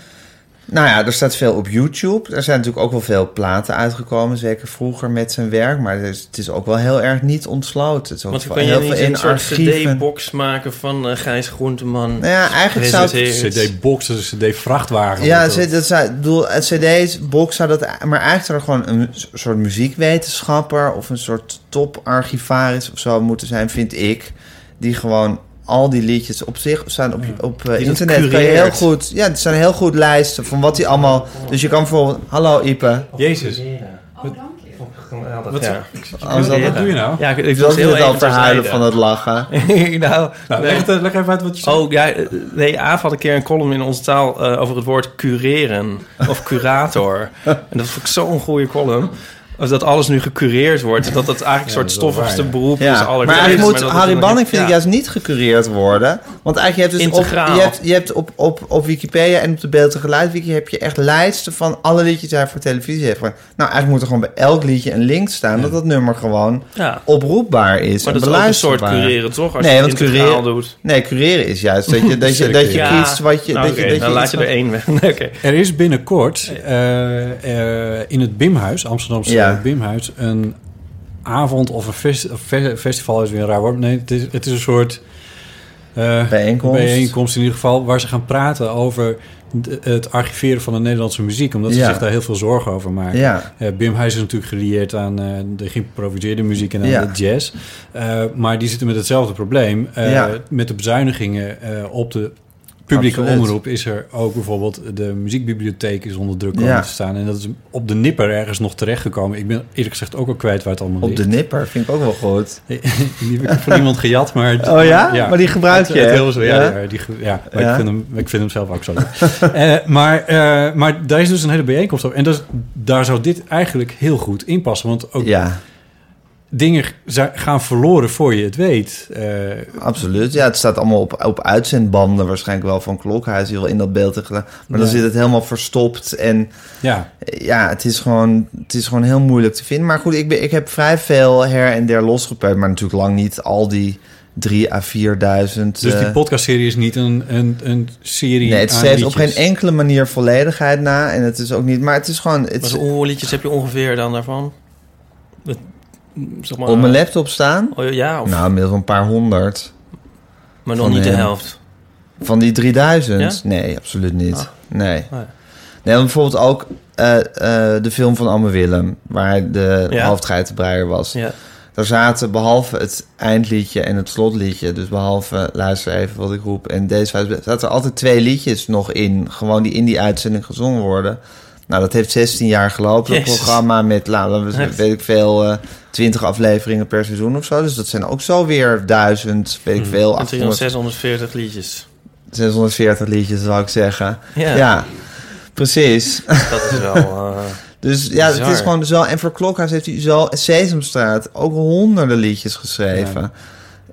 Nou ja, er staat veel op YouTube. Er zijn natuurlijk ook wel veel platen uitgekomen, zeker vroeger met zijn werk. Maar het is, het is ook wel heel erg niet ontsloten. Het is ook Want wel kan je heel niet veel een soort cd-box maken van eh, Gijs Groenteman? Nou ja, eigenlijk zou het-? CD-box, een CD-vrachtwagen. Ja, dat. zou, ik bedoel, het CD-box zou dat... Maar eigenlijk zou er gewoon een soort muziekwetenschapper... of een soort toparchivaris of zo moeten zijn, vind ik. Die gewoon al die liedjes op zich staan op, op eh, dat internet. Kan je heel goed... Ja, het zijn heel goed lijsten van wat hij allemaal... Dus je kan bijvoorbeeld... Hallo Ipe. Jezus. Oh, je. Ja, dat, Wat- ja. Wat doe je nou? Ja, ik, was heel het al verhuilen van het lachen. nou, Nou, nee. leg, het, leg even uit wat je zegt. Oh, ja, eh, nee, Aaf had een keer een column in onze taal eh, over het woord cureren of curator. en dat vond ik zo'n goede column. Of Dat alles nu gecureerd wordt. Dat het eigenlijk een soort dat stoffigste beroep is. Maar eigenlijk moet dat Harry Banning vind ik juist niet gecureerd worden. Want eigenlijk je hebt dus op, je hebt, je hebt op, op, op Wikipedia en op de beeld en geluid wiki heb je echt lijsten van alle liedjes die hij voor televisie heeft. Nou, eigenlijk moet er gewoon bij elk liedje een link staan dat dat nummer gewoon Ja. oproepbaar is. Maar dat is ook een soort cureren, toch? Als Nee, je want cureren- doet. Nee, cureren is juist dat je, dat je, dat je Ja. kiest wat je... Nou, dat je, dat dan je laat je er één weg. Er is binnenkort eh, eh, in het Bimhuis, Amsterdamse Ja. Bimhuis, een avond of een fest- of fe- festival is weer een raar woord. Nee, het is, het is een soort eh, Bijeenkomst. bijeenkomst in ieder geval, waar ze gaan praten over het archiveren van de Nederlandse muziek, omdat ze Ja. zich daar heel veel zorgen over maken. Ja. Eh, Bimhuis is natuurlijk gelieerd aan eh, de geïmproviseerde muziek en aan Ja. de jazz. Maar die zitten met hetzelfde probleem. Met de bezuinigingen op de publieke Absoluut. omroep is er ook bijvoorbeeld... de muziekbibliotheek is onder druk komen Ja. te staan. En dat is op de nipper ergens nog terechtgekomen. Ik ben eerlijk gezegd ook al kwijt waar het allemaal Op de nipper vind ik ook wel goed. Die heb ik van iemand gejat, maar... Oh ja? Maar die gebruik je, het heel zo, ja, Ja? ja, die, ja maar Ja? Ik, vind hem, ik vind hem zelf ook zo. Eh, maar, eh, maar daar is dus een hele bijeenkomst op. En dat daar zou dit eigenlijk heel goed in passen. Want ook Ja, dingen gaan verloren voor je het weet. Eh, absoluut. Ja, het staat allemaal op, op uitzendbanden waarschijnlijk wel van Klokhuis die wel in dat beeld gedaan. Maar dan zit het helemaal verstopt en... ja, Ja, het is, gewoon, het is gewoon heel moeilijk te vinden. Maar goed, ik, ben, ik heb vrij veel her en der losgepeut. Maar natuurlijk lang niet al die drie à 4000. dus die eh, podcastserie is niet een, een, een serie Nee, het streeft op geen enkele manier volledigheid na. En het is ook niet... Maar het is gewoon... Het Wat is, voor hoeveel liedjes heb je ongeveer dan daarvan? Zeg maar, op mijn laptop staan? Oh, ja, of, Nou, inmiddels een paar honderd. maar nog niet de hem. helft. Van die 3000? Ja? Nee, absoluut niet. Ah. Nee. Nee. Nee, want bijvoorbeeld ook eh, eh, de film van Anne Willem... waar hij de Ja. hoofdgeitenbreier was. Ja. Daar zaten behalve het eindliedje en het slotliedje... dus behalve luister even wat ik roep... en deze zaten er altijd twee liedjes nog in... gewoon die in die uitzending gezongen worden... Nou, dat heeft 16 jaar gelopen, Jezus. programma met, laten we Echt? weet ik veel, eh 20 afleveringen per seizoen of zo. Dus dat zijn ook zo weer duizend, weet ik veel, En 800, 640 liedjes. 640 liedjes zou ik zeggen. Ja, Ja, precies. dat is wel... eh, Dus ja, het is gewoon zo. En voor Klokhuis heeft hij zo, Sesamstraat, ook honderden liedjes geschreven.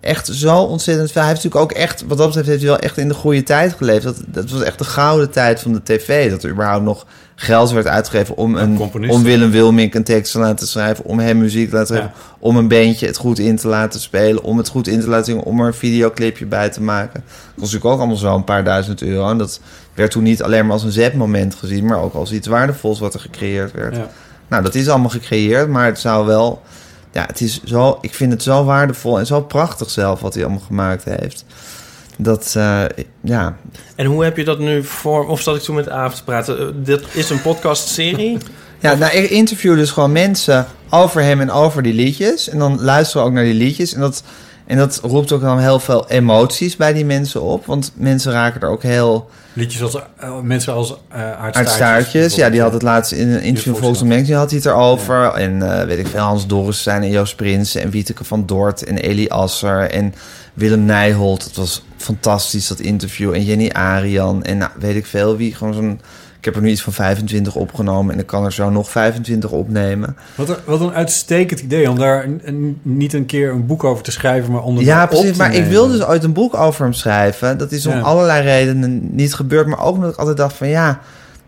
Echt zo ontzettend veel. Hij heeft natuurlijk ook echt, wat dat betreft, heeft hij wel echt in de goede tijd geleefd. Dat, dat was echt de gouden tijd van de tv. Dat er überhaupt nog geld werd uitgegeven om, een, om Willem Wilmink een tekst te laten schrijven, om hem muziek te laten schrijven, om een bandje het goed in te laten spelen, om het goed in te laten zingen, om er een videoclipje bij te maken. Dat was natuurlijk ook allemaal zo een paar duizend euro. En dat werd toen niet alleen maar als een zetmoment gezien, maar ook als iets waardevols wat er gecreëerd werd. Ja. Nou, dat is allemaal gecreëerd, maar het zou wel... Ja, het is zo... Ik vind het zo waardevol en zo prachtig zelf wat hij allemaal gemaakt heeft. Dat, eh, ja... En hoe heb je dat nu voor... Of zat ik toen met Aaf te praten? Eh, dit is een podcastserie. Ja, nou, ik interview dus gewoon mensen over hem en over die liedjes. En dan luisteren we ook naar die liedjes. En dat, en dat roept ook dan heel veel emoties bij die mensen op. Want mensen raken er ook heel... Liedjes als eh, mensen als Uit aardstaartjes. staartjes. Ja, die had het laatst in een interview volgens Magazine had hij het erover. En eh, weet ik veel, Hans Dorrestein en Joost Prins en Wieteke van Dort en Elie Asser en Willem Nijholt. Het was fantastisch, dat interview. En Jenny Arian en nou, weet ik veel wie. Gewoon zo'n... Ik heb er nu iets van 25 opgenomen en ik kan er zo nog 25 opnemen. Wat een, wat een uitstekend idee om daar een- een- niet een keer een boek over te schrijven, maar het Ja, precies. Maar ik wilde dus ooit een boek over hem schrijven. Dat is om Ja. allerlei redenen niet gebeurd. Maar ook omdat ik altijd dacht van ja,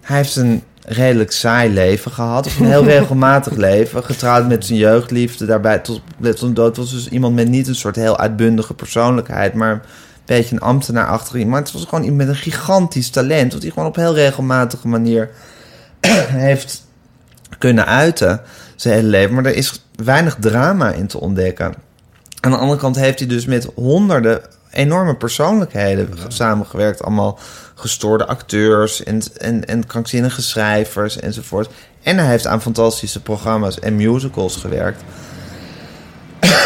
hij heeft een redelijk saai leven gehad. Of een heel regelmatig leven. Getrouwd met zijn jeugdliefde. Daarbij tot, tot dood was dus iemand met niet een soort heel uitbundige persoonlijkheid. Maar beetje een ambtenaarachtig iemand. Maar het was gewoon iemand met een gigantisch talent. Wat hij gewoon op heel regelmatige manier heeft kunnen uiten. Zijn hele leven. Maar er is weinig drama in te ontdekken. Aan de andere kant heeft hij dus met honderden enorme persoonlijkheden samengewerkt. Allemaal gestoorde acteurs en, en, en krankzinnige schrijvers enzovoort. En hij heeft aan fantastische programma's en musicals gewerkt.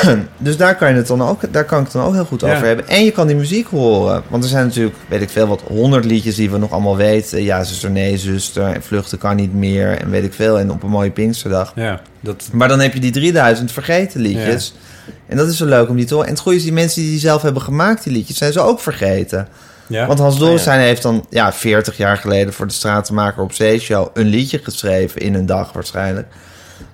dus daar kan, je het dan ook, daar kan ik het dan ook heel goed Ja. over hebben. En je kan die muziek horen. Want er zijn natuurlijk, weet ik veel, wat honderd liedjes die we nog allemaal weten. Ja, zuster, nee, zuster. En vluchten kan niet meer. En weet ik veel. En op een mooie Pinksterdag. Ja, dat, Maar dan heb je die 3000 vergeten liedjes. En dat is zo leuk om die te horen. En het goede is, die mensen die die zelf hebben gemaakt, die liedjes, zijn ze ook vergeten. ja. Want Hans Oh, Dorrestein heeft dan ja, 40 jaar geleden voor de Stratenmaker op Zeeshow een liedje geschreven in een dag waarschijnlijk.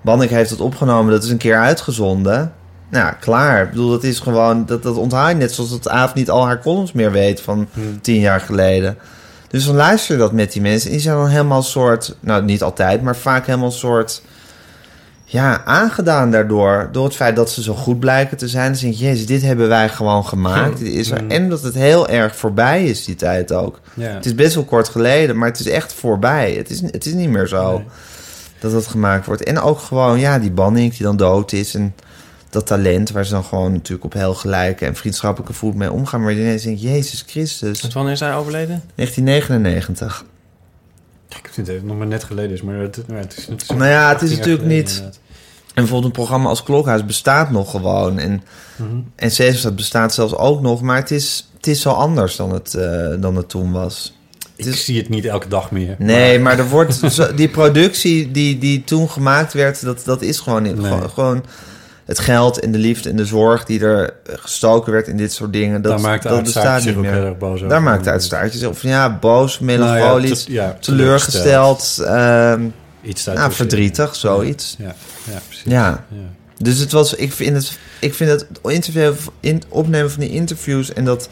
Bannik heeft het opgenomen, dat is een keer uitgezonden. Nou, klaar. Ik bedoel, dat is gewoon, dat, dat onthaal je net zoals dat Aaf niet al haar columns meer weet van Hmm. tien jaar geleden. Dus dan luister je dat met die mensen. En die zijn dan helemaal een soort, nou niet altijd, maar vaak helemaal een soort, ja, aangedaan daardoor. Door het feit dat ze zo goed blijken te zijn. Dan denk je, jezus, dit hebben wij gewoon gemaakt. Dit is er. Hmm. En dat het heel erg voorbij is, die tijd ook. ja. Het is best wel kort geleden, maar het is echt voorbij. Het is, het is niet meer zo Nee. dat dat gemaakt wordt. En ook gewoon, ja, die banning die dan dood is. En dat talent waar ze dan gewoon natuurlijk op heel gelijke en vriendschappelijke voet mee omgaan. Maar je ineens denkt, Jezus Christus. Want wanneer is hij overleden? 1999. Ik vind het nog maar net geleden is, maar het, maar het is, is Nou ja, het is 18 jaar natuurlijk geleden, niet- inderdaad. En bijvoorbeeld een programma als Klokhuis bestaat nog gewoon. En, Mhm. en Sesamstraat bestaat zelfs ook nog. Maar het is, het is zo anders dan het, eh, dan het toen was. Ik is- zie het niet elke dag meer. Nee, maar er wordt die productie die, die toen gemaakt werd, dat, dat is gewoon. Nee. Gewoon, gewoon het geld en de liefde en de zorg die er gestoken werd in dit soort dingen. Dat, Daar maakt dat bestaat niet meer. erg boos. Daar maakt de uitstaart zich of ja, boos, Nou ja, melancholisch, te- ja, teleurgesteld, ehm Iets nou, verdrietig, zoiets. Ja, ja precies. Ja. Ja. Dus het was, ik vind het, ik vind het interview, in, opnemen van die interviews en dat,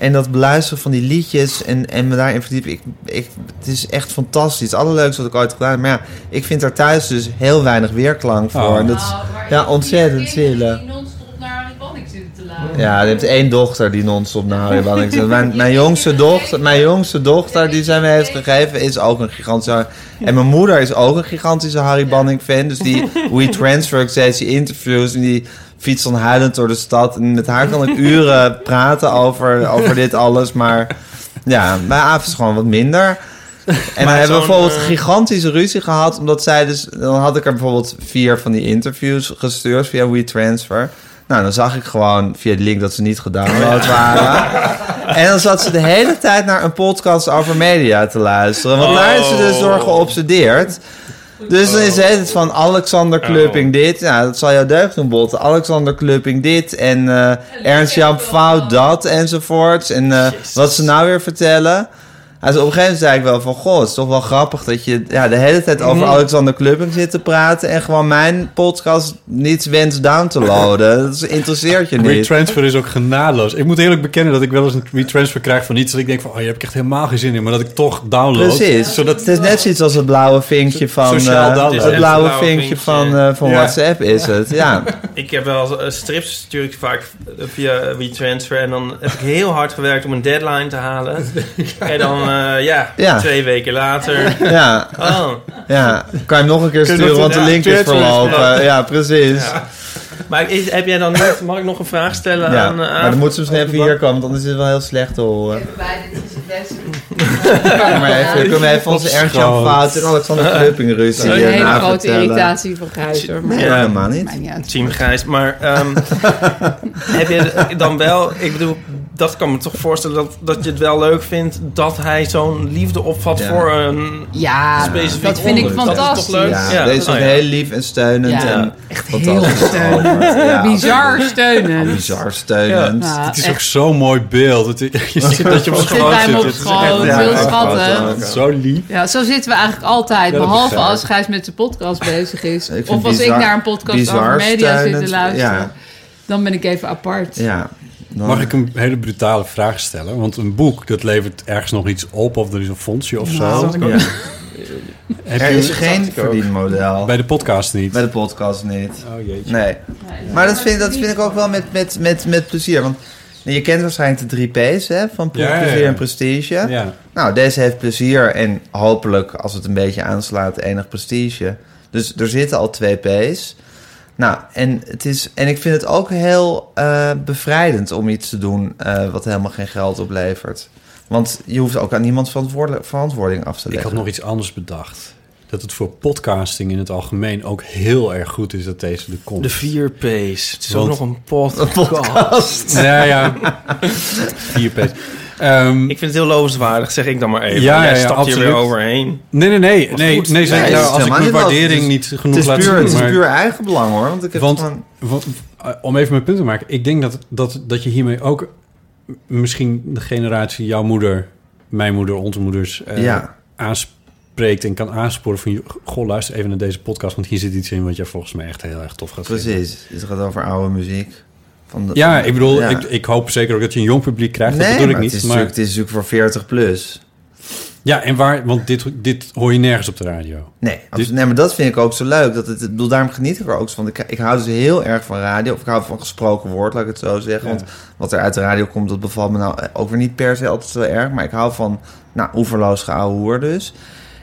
en dat beluisteren van die liedjes en, en me daarin verdiepen, ik, ik, het is echt fantastisch. Het allerleukste wat ik ooit gedaan heb. Maar ja, ik vind daar thuis dus heel weinig weerklank voor. Oh. En dat is, Nou, ja, ik- ontzettend zielig. Die non-stop naar Harry Banning zitten te luisteren. ja, je hebt één dochter die non-stop naar Harry Banning zit. Mijn, mijn, jongste dochter, mijn jongste dochter die zij me heeft gegeven is ook een gigantische... En mijn moeder is ook een gigantische Harry Banning fan. Dus die We Transfer, ik zei die interviews en die fietst dan huilend door de stad. En met haar kan ik uren praten over, over dit alles. Maar ja, bij Aaf is gewoon wat minder. En hebben we zo'n, bijvoorbeeld eh, gigantische ruzie gehad. Omdat zij dus... Dan had ik er bijvoorbeeld vier van die interviews gestuurd via WeTransfer. Nou, dan zag ik gewoon via de link dat ze niet gedownload waren. En dan zat ze de hele tijd naar een podcast over media te luisteren. Want daar is ze dus door geobsedeerd. Dus dan is het van Alexander Klupping dit. Ja, dat zal jou deugd doen, Botte. Alexander Klupping dit. En eh, Ernst-Jan Fout dat enzovoorts. En eh, wat ze nou weer vertellen. Also, op een gegeven moment zei ik wel van... Goh, het is toch wel grappig dat je ja, de hele tijd over Alexander Klupping zit te praten... en gewoon mijn podcast niet wenst down te loaden. Dat is- interesseert je niet. Retransfer is ook genadeloos. Ik moet eerlijk bekennen dat ik wel eens een retransfer krijg van iets dat ik denk van, oh, hier heb ik echt helemaal geen zin in, maar dat ik toch download. Precies. Zodat, Het is net zoiets als het blauwe vinkje van... Eh, download. het Het blauwe vinkje vinkje. van, eh, van Ja. WhatsApp is het, ja. Ik heb wel eh, strips stuur ik vaak via WeTransfer. En dan heb ik heel hard gewerkt om een deadline te halen. En dan, eh, ja, Ja. twee weken later. Ja, Oh. ja. Kan je hem nog een keer sturen, dat- want de ja, link is is verlopen. Ja, precies. Ja. Maar is, heb jij dan niet... Mag ik nog een vraag stellen Ja, aan... eh, maar dan moeten ze misschien even hier komen, want anders is het wel heel slecht te horen. Even bij, dit is het beste. Maar even, kunnen we even onze Ernst-Jan Schoon. Fout en Alexander Klupping ruzie Een hier hele na grote vertellen. irritatie van Gijzer. Maar Ja, helemaal niet. niet. Team Grijs. Maar ehm, heb je dan wel... Ik bedoel, dat kan me toch voorstellen dat, dat je het wel leuk vindt... dat hij zo'n liefde opvat Ja. voor een Ja, specifiek dat vind ik onderwerp. Dat is fantastisch. toch leuk? Ja, Ja. deze is Oh, ja. heel lief en steunend. Ja, en echt fantastisch heel steunend. Bizar steunend. Bizar steunend. Ja, het is echt. ook zo'n mooi beeld. Het, je ziet dat je op Zit schoot op is schoot, heel schattig. is Zo lief. Ja, zo zitten we eigenlijk altijd. Behalve als Gijs met zijn podcast bezig is. Of als bizar- ik naar een podcast over media zit te luisteren. Dan ben ik even apart. Ja. Dan- Mag ik een hele brutale vraag stellen? Want een boek, dat levert ergens nog iets op of er is een fondsje of Nou. zo. Ja. Heb Er je is geen verdienmodel. bij de podcast niet? Bij de podcast niet. Oh jeetje. Nee. Maar dat vind, dat vind ik ook wel met, met, met, met plezier. Want Je kent waarschijnlijk de drie P's hè, van Ja, ja, ja. plezier en prestige. Ja. Nou, deze heeft plezier en hopelijk, als het een beetje aanslaat, enig prestige. Dus er zitten al twee P's. Nou, en, het is, en ik vind het ook heel eh, bevrijdend om iets te doen eh, wat helemaal geen geld oplevert. Want je hoeft ook aan niemand verantwoording af te Ik leggen. had nog iets anders bedacht. Dat het voor podcasting in het algemeen ook heel erg goed is dat deze er komt. De vier P's. Het is Want- ook nog een podcast. Ja, ja. Vier p's. Ehm, Ik vind het heel lovenswaardig, zeg ik dan maar even. Ja, Jij ja, ja, stapt hier weer overheen. nee, nee, nee. Nee, goed. nee, nou, het is als ik mijn waardering Het niet Het genoeg is, laat puur, zien. het is maar- puur eigen belang hoor. Want ik heb Want- gewoon... Want, om even mijn punt te maken. Ik denk dat, dat, dat je hiermee ook misschien de generatie jouw moeder, mijn moeder, onze moeders eh, Ja. aanspreekt en kan aansporen van... je- Goh, luister even naar deze podcast, want hier zit iets in wat jij volgens mij echt heel erg tof gaat vinden. Precies. Het gaat over oude muziek. Van de, Ja, ik bedoel, Ja. Ik, ik hoop zeker ook dat je een jong publiek krijgt. nee, dat bedoel maar ik niet. Het is, maar, natuurlijk, het is natuurlijk voor 40 plus. ja, en waar, want dit, dit hoor je nergens op de radio. Nee, absoluut. nee, maar dat vind ik ook zo leuk. Dat het, ik bedoel, daarom geniet ik er ook van. Ik, ik hou dus heel erg van radio. Of ik hou van gesproken woord, laat ik het zo zeggen. Ja. Want wat er uit de radio komt, dat bevalt me nou ook weer niet per se altijd zo erg. Maar ik hou van, nou, oeverloos geouwe hoer dus.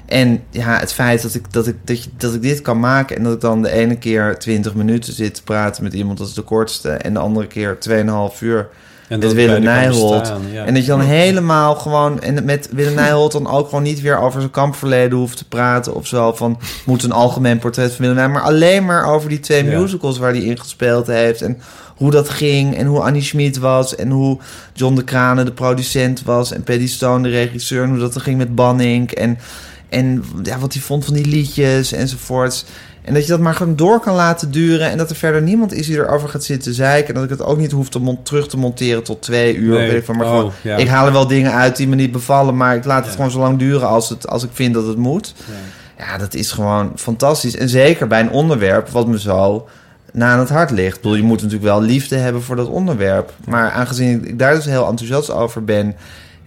En ja, het feit dat ik, dat, ik, dat, je, dat ik dit kan maken... en dat ik dan de ene keer 20 minuten zit te praten met iemand... dat is de kortste. En de andere keer 2,5 uur En met het Willem Nijholt. ja. En dat je dan helemaal gewoon... En met Willem Nijholt dan ook gewoon niet weer over zijn kampverleden hoeft te praten of zo. Van, moet een algemeen portret van Willem Nijholt. Maar alleen maar over die twee Ja. musicals waar hij in gespeeld heeft. En hoe dat ging. En hoe Annie Schmid was. En hoe John de Kranen de producent was. En Paddy Stone de regisseur. En hoe dat er ging met Banning. En, en ja, wat hij vond van die liedjes enzovoorts. En dat je dat maar gewoon door kan laten duren. En dat er verder niemand is die erover gaat zitten zeiken. En dat ik het ook niet hoef te terug te monteren tot twee uur. Nee. Weet ik, van, maar Oh, gewoon, ja. ik haal er wel dingen uit die me niet bevallen. Maar ik laat het Ja. gewoon zo lang duren als, het, als ik vind dat het moet. Ja. Ja, dat is gewoon fantastisch. En zeker bij een onderwerp wat me zo na aan het hart ligt. Ik bedoel, je moet natuurlijk wel liefde hebben voor dat onderwerp. Maar aangezien ik daar dus heel enthousiast over ben...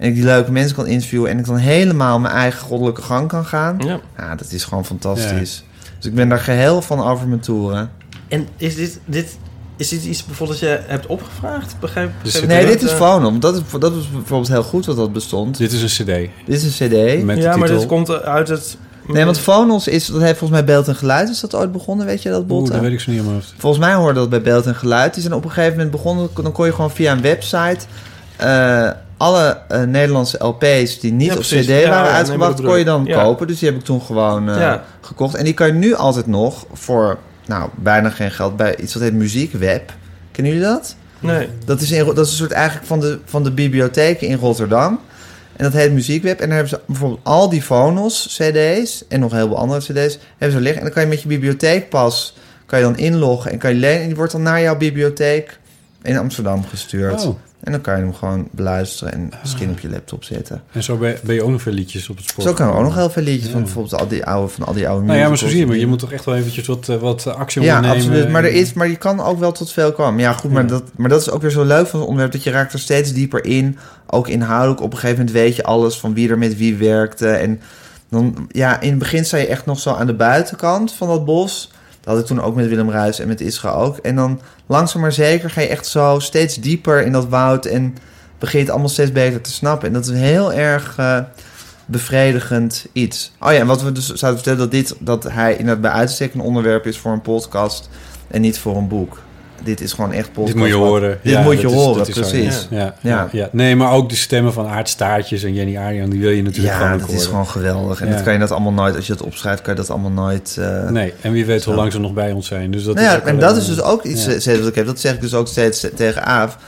en ik die leuke mensen kan interviewen... en ik dan helemaal mijn eigen goddelijke gang kan gaan... Ja. ja, dat is gewoon fantastisch. Dus ik ben daar geheel van over mijn toeren. En is dit, dit, is dit iets bijvoorbeeld dat je hebt opgevraagd? Begrijp, Nee, dit is eh? Phonom. Dat is, dat is bijvoorbeeld heel goed wat dat bestond. Dit is een cd. Dit is een cd. Met Ja, maar dit komt uit het... Nee, want Phonos is... Dat heeft volgens mij Beeld en Geluid. Is dat ooit begonnen? Weet je dat, Oeh, Botte? dat weet ik zo niet hoofd. Volgens mij hoorde dat bij Beeld en Geluid. Die zijn op een gegeven moment begonnen. Dan kon je gewoon via een website. eh, alle eh, Nederlandse LP's die niet Ja, op. CD ja, waren nee, uitgebracht, kon je dan. Ja. kopen. Dus die heb ik toen gewoon eh, Ja. gekocht. En die kan je nu altijd nog voor nou, bijna geen geld bij iets wat heet Muziekweb. Kennen jullie dat? Nee. Dat is, in, dat is een soort eigenlijk van de, van de bibliotheken in Rotterdam. En dat heet Muziekweb. En daar hebben ze bijvoorbeeld al die Phonos CD's en nog heel veel andere CD's hebben ze liggen. En dan kan je met je bibliotheekpas kan je dan inloggen en kan je lenen. En die wordt dan naar jouw bibliotheek in Amsterdam gestuurd. Oh. En dan kan je hem gewoon beluisteren en misschien op je laptop zetten. En zo ben, ben je ook nog veel liedjes op het sport. Zo kan er ook nog heel veel liedjes Ja. van bijvoorbeeld al die oude, van al die oude Nou ja, maar zo zie je maar. Je moet toch echt wel eventjes wat, eh, wat actie Ja, ondernemen. absoluut. Maar, er is, maar je kan ook wel tot veel komen. Ja, goed, maar, Ja. dat, maar dat is ook weer zo leuk van het onderwerp... dat je raakt er steeds dieper in. Ook inhoudelijk. Op een gegeven moment weet je alles... van wie er met wie werkte. En dan, ja, in het begin sta je echt nog zo aan de buitenkant van dat bos. Dat had ik toen ook met Willem Ruijs en met Isra ook. En dan langzaam maar zeker ga je echt zo steeds dieper in dat woud... en begin je het allemaal steeds beter te snappen. En dat is een heel erg... eh, bevredigend iets. Oh ja, en wat we dus zouden vertellen dat dit dat hij inderdaad bij uitstek een onderwerp is voor een podcast en niet voor een boek. Dit is gewoon echt podcast. Dit moet je horen. Dit Ja, moet je horen, is precies. Ja. Ja, Ja. ja. ja. Nee, maar ook de stemmen van Aart Staartjes en Jenny Arian, die wil je natuurlijk Ja, gewoon ook dat is horen. gewoon geweldig. En Ja. dat kan je dat allemaal nooit, als je dat opschrijft, kan je dat allemaal nooit. eh, Nee, en wie weet hoe lang ze nog bij ons zijn. Dus dat nou is ja, en dat is dus ook iets Ja. steeds wat ik heb. Dat zeg ik dus ook steeds tegen Aaf.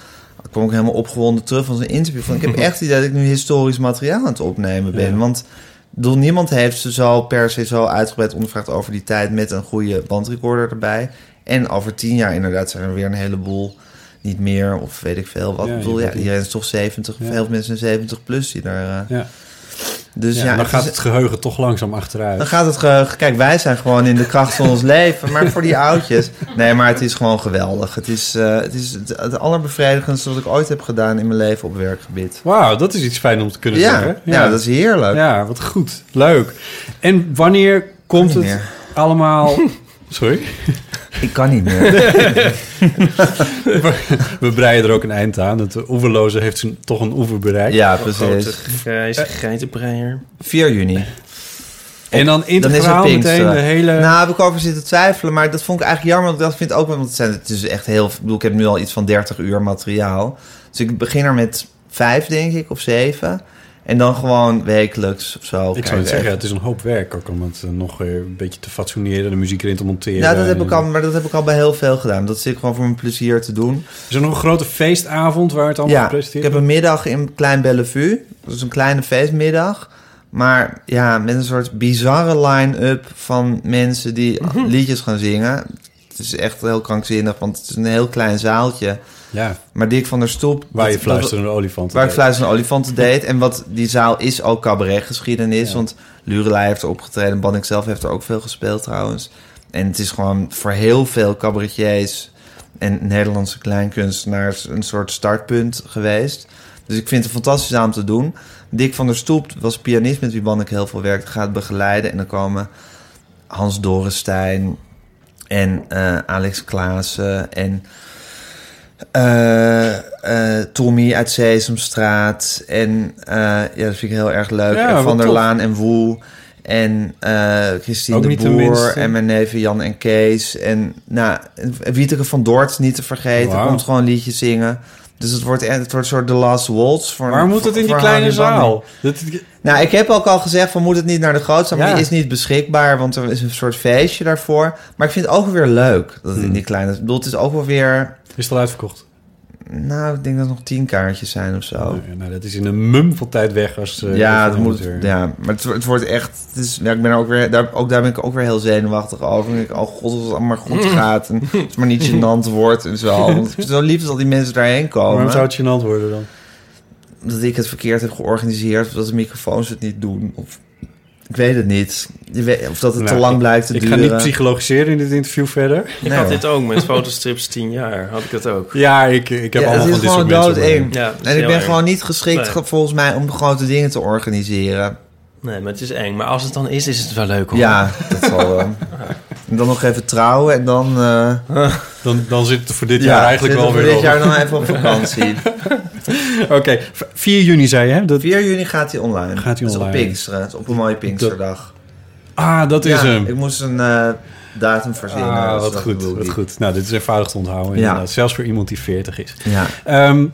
Ik kwam ook helemaal opgewonden terug van zijn interview. Van, ik heb echt het idee dat ik nu historisch materiaal aan het opnemen ben. Ja. Want bedoel, niemand heeft ze zo per se zo uitgebreid ondervraagd over die tijd met een goede bandrecorder erbij. En over tien jaar inderdaad zijn er weer een heleboel niet meer of weet ik veel wat. Ja, ik bedoel, je ja, iedereen is toch 70, Ja. veel mensen zijn 70 plus die daar. eh, Ja. Dus ja, ja, dan gaat het geheugen toch langzaam achteruit. dan gaat het geheugen. Kijk, wij zijn gewoon in de kracht van ons leven. Maar voor die oudjes. Nee, maar het is gewoon geweldig. Het is, eh, het, is het, het allerbevredigendste wat ik ooit heb gedaan in mijn leven op werkgebied. Wauw, dat is iets fijn om te kunnen Ja, zeggen. ja, dat is heerlijk. Ja, wat goed. Leuk. En wanneer komt het allemaal... Sorry? Ik kan niet meer. We breien er ook een eind aan. Het oeverloze heeft zijn, toch een oever bereikt. Ja, precies. grijze geitenbreier. 4 juni. En dan Dan is het integraal meteen Pinksteren. de hele... Nou, heb ik over zitten twijfelen, maar dat vond ik eigenlijk jammer. Want ik vind ook, wel- want het, zijn, het is echt heel... Ik bedoel, ik heb nu al iets van 30 uur materiaal. Dus ik begin er met vijf, denk ik, of zeven. En dan gewoon wekelijks of zo. ik zou het zeggen, het is een hoop werk ook om het eh, nog eh, een beetje te fatsoeneren, de muziek erin te monteren. Ja, dat heb ik al, maar dat heb ik al bij heel veel gedaan. Dat zit ik gewoon voor mijn plezier te doen. Is er nog een grote feestavond waar het allemaal Ja, gepresenteerd ik heb een middag in Klein Bellevue. Dat is een kleine feestmiddag. Maar ja, met een soort bizarre line-up van mensen die liedjes gaan zingen. Het is echt heel krankzinnig, want het is een heel klein zaaltje. Ja, Maar Dick van der Stoep... waar je dat- fluisterende olifant. Waar ik fluisterende olifanten deed. En wat die zaal is ook cabaretgeschiedenis. Ja. Want Lurelei heeft er opgetreden. Bannik zelf heeft er ook veel gespeeld trouwens. En het is gewoon voor heel veel cabaretiers en Nederlandse kleinkunstenaars een soort startpunt geweest. Dus ik vind het fantastisch aan te doen. Dick van der Stoep was pianist met wie Bannik heel veel werkt. Gaat begeleiden. En dan komen Hans Dorenstein en eh, Alex Klaassen en Tommy uit Sesamstraat. En eh, ja, dat vind ik heel erg leuk. Ja, en Van der tof. Laan en Woe. En eh Christine Ook de Boer. En mijn neven Jan en Kees. En nou, Wieteke van Dort niet te vergeten. Komt gewoon een liedje zingen. Dus het wordt, het wordt een soort The Last Waltz. Voor, Waar moet het in die kleine zaal? Dat, Nou, ik heb ook al gezegd van moet het niet naar de grootste, maar Ja. die is niet beschikbaar, want er is een soort feestje daarvoor. Maar ik vind het ook weer leuk dat het in die kleine. Ik bedoel, het is ook wel weer. Is het al uitverkocht? Nou, ik denk dat er nog tien kaartjes zijn of zo. Nou, dat is in een mum van tijd weg als... eh, ja, het moet, ja, maar het, wordt- het wordt echt. Het is, ja, ik ben er ook weer, daar, ook daar ben ik ook weer heel zenuwachtig over. Ik, oh god, als het allemaal goed gaat en als het maar niet gênant wordt en zo. Want het zo lief dat al die mensen daarheen komen. Waarom zou het gênant worden dan? Dat ik het verkeerd heb georganiseerd, of dat de microfoons het niet doen. Of ik weet het niet. Je weet, of dat het Nou, te lang ik- blijft te Ik duren. ga niet psychologiseren in dit interview verder. Ik Nee, had hoor. dit ook met fotostrips 10 jaar. Had ik dat ook. Ja, ik, ik heb Ja, allemaal van dit soort mensen. Ja, is En ik ben erg. gewoon niet geschikt Nee. volgens mij om grote dingen te organiseren. Nee, maar het is eng. Maar als het dan is, is het wel leuk hoor. Ja, dat zal wel. En dan nog even trouwen en dan... eh. Dan, dan zit het er voor dit ja, jaar eigenlijk wel we weer dit jaar dan even op vakantie. Oké, v- 4 juni zei je, hè? Dat, 4 juni gaat hij online. Gaat hij Dat is op online. Pinksteren. Het is op een mooie Pinksterdag. ah, dat is ja, hem. ik moest een eh, datum verzinnen. Ah, wat dat goed, wat goed. Nou, dit is eenvoudig te onthouden. Ja. inderdaad. Zelfs voor iemand die 40 is. Ja. Ehm,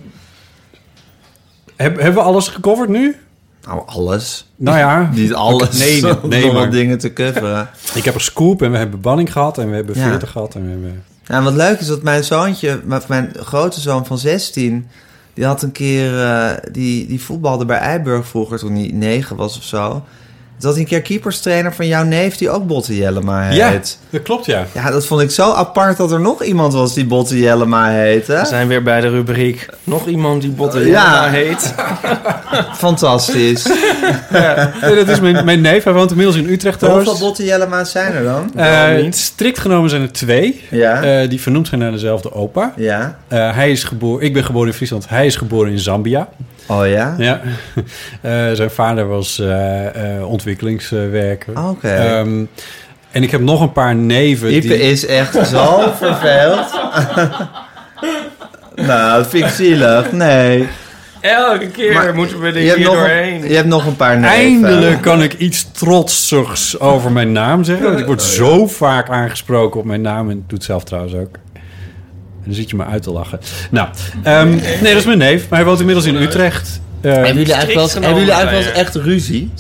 heb- hebben we alles gecoverd nu? Nou, alles. Nou ja, Niet alles. Nee, nee, nee, nog maar- dingen te coveren. ik heb een scoop en we hebben banning gehad en we hebben Ja. 40 gehad en we hebben... Ja, wat leuk is dat mijn zoontje, mijn- mijn grote zoon van 16, die had een keer, eh, die, die voetbalde bij Eiburg vroeger toen hij 9 was of zo. Dat een keer keeperstrainer van jouw neef die ook Botte Jellema heet. Ja, dat klopt ja. Ja, dat vond ik zo apart dat er nog iemand was die Botte Jellema heette. We zijn weer bij de rubriek. Nog iemand die Botte Ja. Jellema heet. Fantastisch. Nee, dat is mijn, mijn neef, hij woont inmiddels in Utrecht Hoeveel. Botte Jellema's zijn er dan? Eh, niet? strikt genomen zijn er twee. Ja. eh, die vernoemd zijn naar dezelfde opa. ja. Eh, hij is geboren, ik ben geboren in Friesland, hij is geboren in Zambia. Oh ja? Ja. Eh, zijn vader was eh, eh, ontwikkelingswerker. Oké. Ehm, en ik heb nog een paar neven. Ipe die... is echt zo verveeld. nou, dat vind ik zielig. Nee. Elke keer Maar moeten we er hier doorheen. een, je hebt nog een paar neven. Eindelijk kan ik iets trotsigs over mijn naam zeggen. Want ik word zo vaak aangesproken op mijn naam. En ik doe het zelf trouwens ook. En dan zit je me uit te lachen. Nou, ehm, nee, dat is mijn neef. Maar hij woont inmiddels in Utrecht. Eh, Hebben jullie eigenlijk wel hebben jullie eigenlijk wel eens echt ruzie?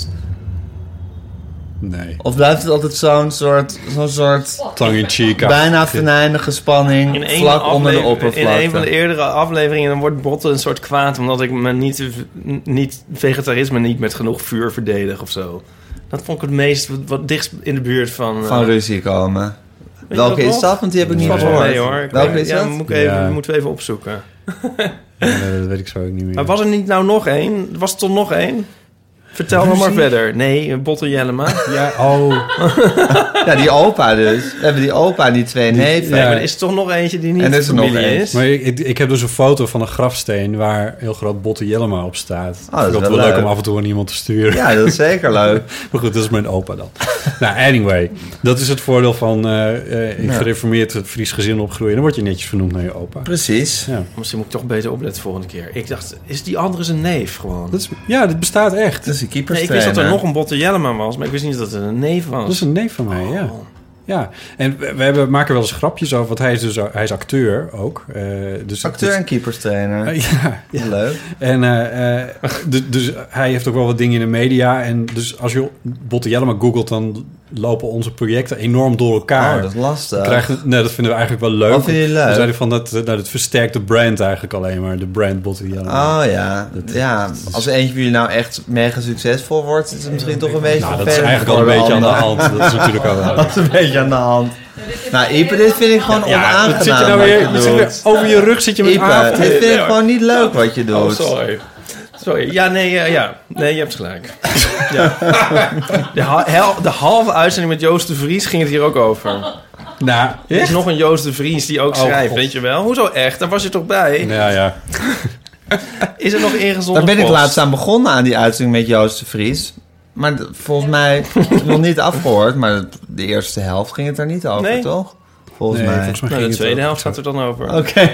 nee, Of blijft het altijd zo'n soort, zo'n soort tongue in cheek. bijna venijnige spanning In één vlak onder de oppervlakte? In een van de eerdere afleveringen dan wordt Botte een soort kwaad... omdat ik me niet, niet vegetarisme niet met genoeg vuur verdedig of zo. Dat vond ik het meest wat, wat dichtst in de buurt van... Van eh, ruzie komen. Welke is dat? Want die heb ik niet Nee. gehoord. hoor. Ik Welke weet- is ja, dat? Moet ik even, Ja. moeten we even opzoeken. Nee, dat weet ik zo ook niet meer. Maar was er niet nou nog één? Was er toch nog één? Vertel nog maar verder. Nee, Botte Jellema. Ja, oh. Ja, die opa dus. We hebben die opa en die twee neven. Nee, maar er is er toch nog eentje die niet En is er nog is? Maar ik, ik, ik heb dus een foto van een grafsteen waar heel groot Botte Jellema op staat. Oh, dat is ik vond het wel wel leuk leuk. om af en toe aan iemand te sturen. Ja, dat is zeker leuk. Maar goed, dat is mijn opa dan. nou, anyway. Dat is het voordeel van eh eh, in Ja. gereformeerd Fries gezin opgroeien. Dan word je netjes vernoemd naar je opa. Precies. Ja, Misschien moet ik toch beter opletten de volgende keer. Ik dacht, is die andere zijn neef gewoon? dat is, ja dit bestaat echt. Dat is een keeper Nee, ik wist dat er nog een Botte Jellema was, maar ik wist niet dat het een neef was. Dat is een neef van mij, ja. Oh. Ja, en we, we hebben, maken wel eens grapjes over, want hij is dus hij is acteur ook. eh, dus Acteur en keeperstrainer. Ja, ja. Leuk. En eh, eh, dus, dus hij heeft ook wel wat dingen in de media. En dus als je Botte Jellema googelt, dan lopen onze projecten enorm door elkaar. Oh, dat is lastig. Krijgen, nee, dat vinden we eigenlijk wel leuk. Wat vind je leuk? We zeiden van dat, nou, dat versterkt de brand eigenlijk alleen maar. De brand Jellema. Oh ja. ja, als eentje van jullie nou echt mega succesvol wordt, is het misschien toch een beetje nou, dat is eigenlijk al een beetje aan de hand. Dat is natuurlijk al wel. Dat is een beetje aan de hand. Nou, Ipe, dit vind ik gewoon Ja, onaangenaam. wat zit je nou weer, je over je rug zit je met Ipe, dit vind ik gewoon niet leuk wat je doet. Oh, sorry. Sorry. Ja, nee, ja. nee, je hebt gelijk. ja. de, ha- hel- de halve uitzending met Joost de Vries ging het hier ook over. Nou, Er is nog een Joost de Vries die ook Oh, schrijft, God. weet je wel? Hoezo echt? Daar was je toch bij? ja, ja. Is er nog ingezonde Daar ben ik laatst aan begonnen aan die uitzending met Joost de Vries. Maar volgens mij is nog niet afgehoord. Maar de eerste helft ging het er niet over, Nee. toch? Volgens Nee, mij. volgens mij Nou, de tweede helft gaat er dan over. Oké.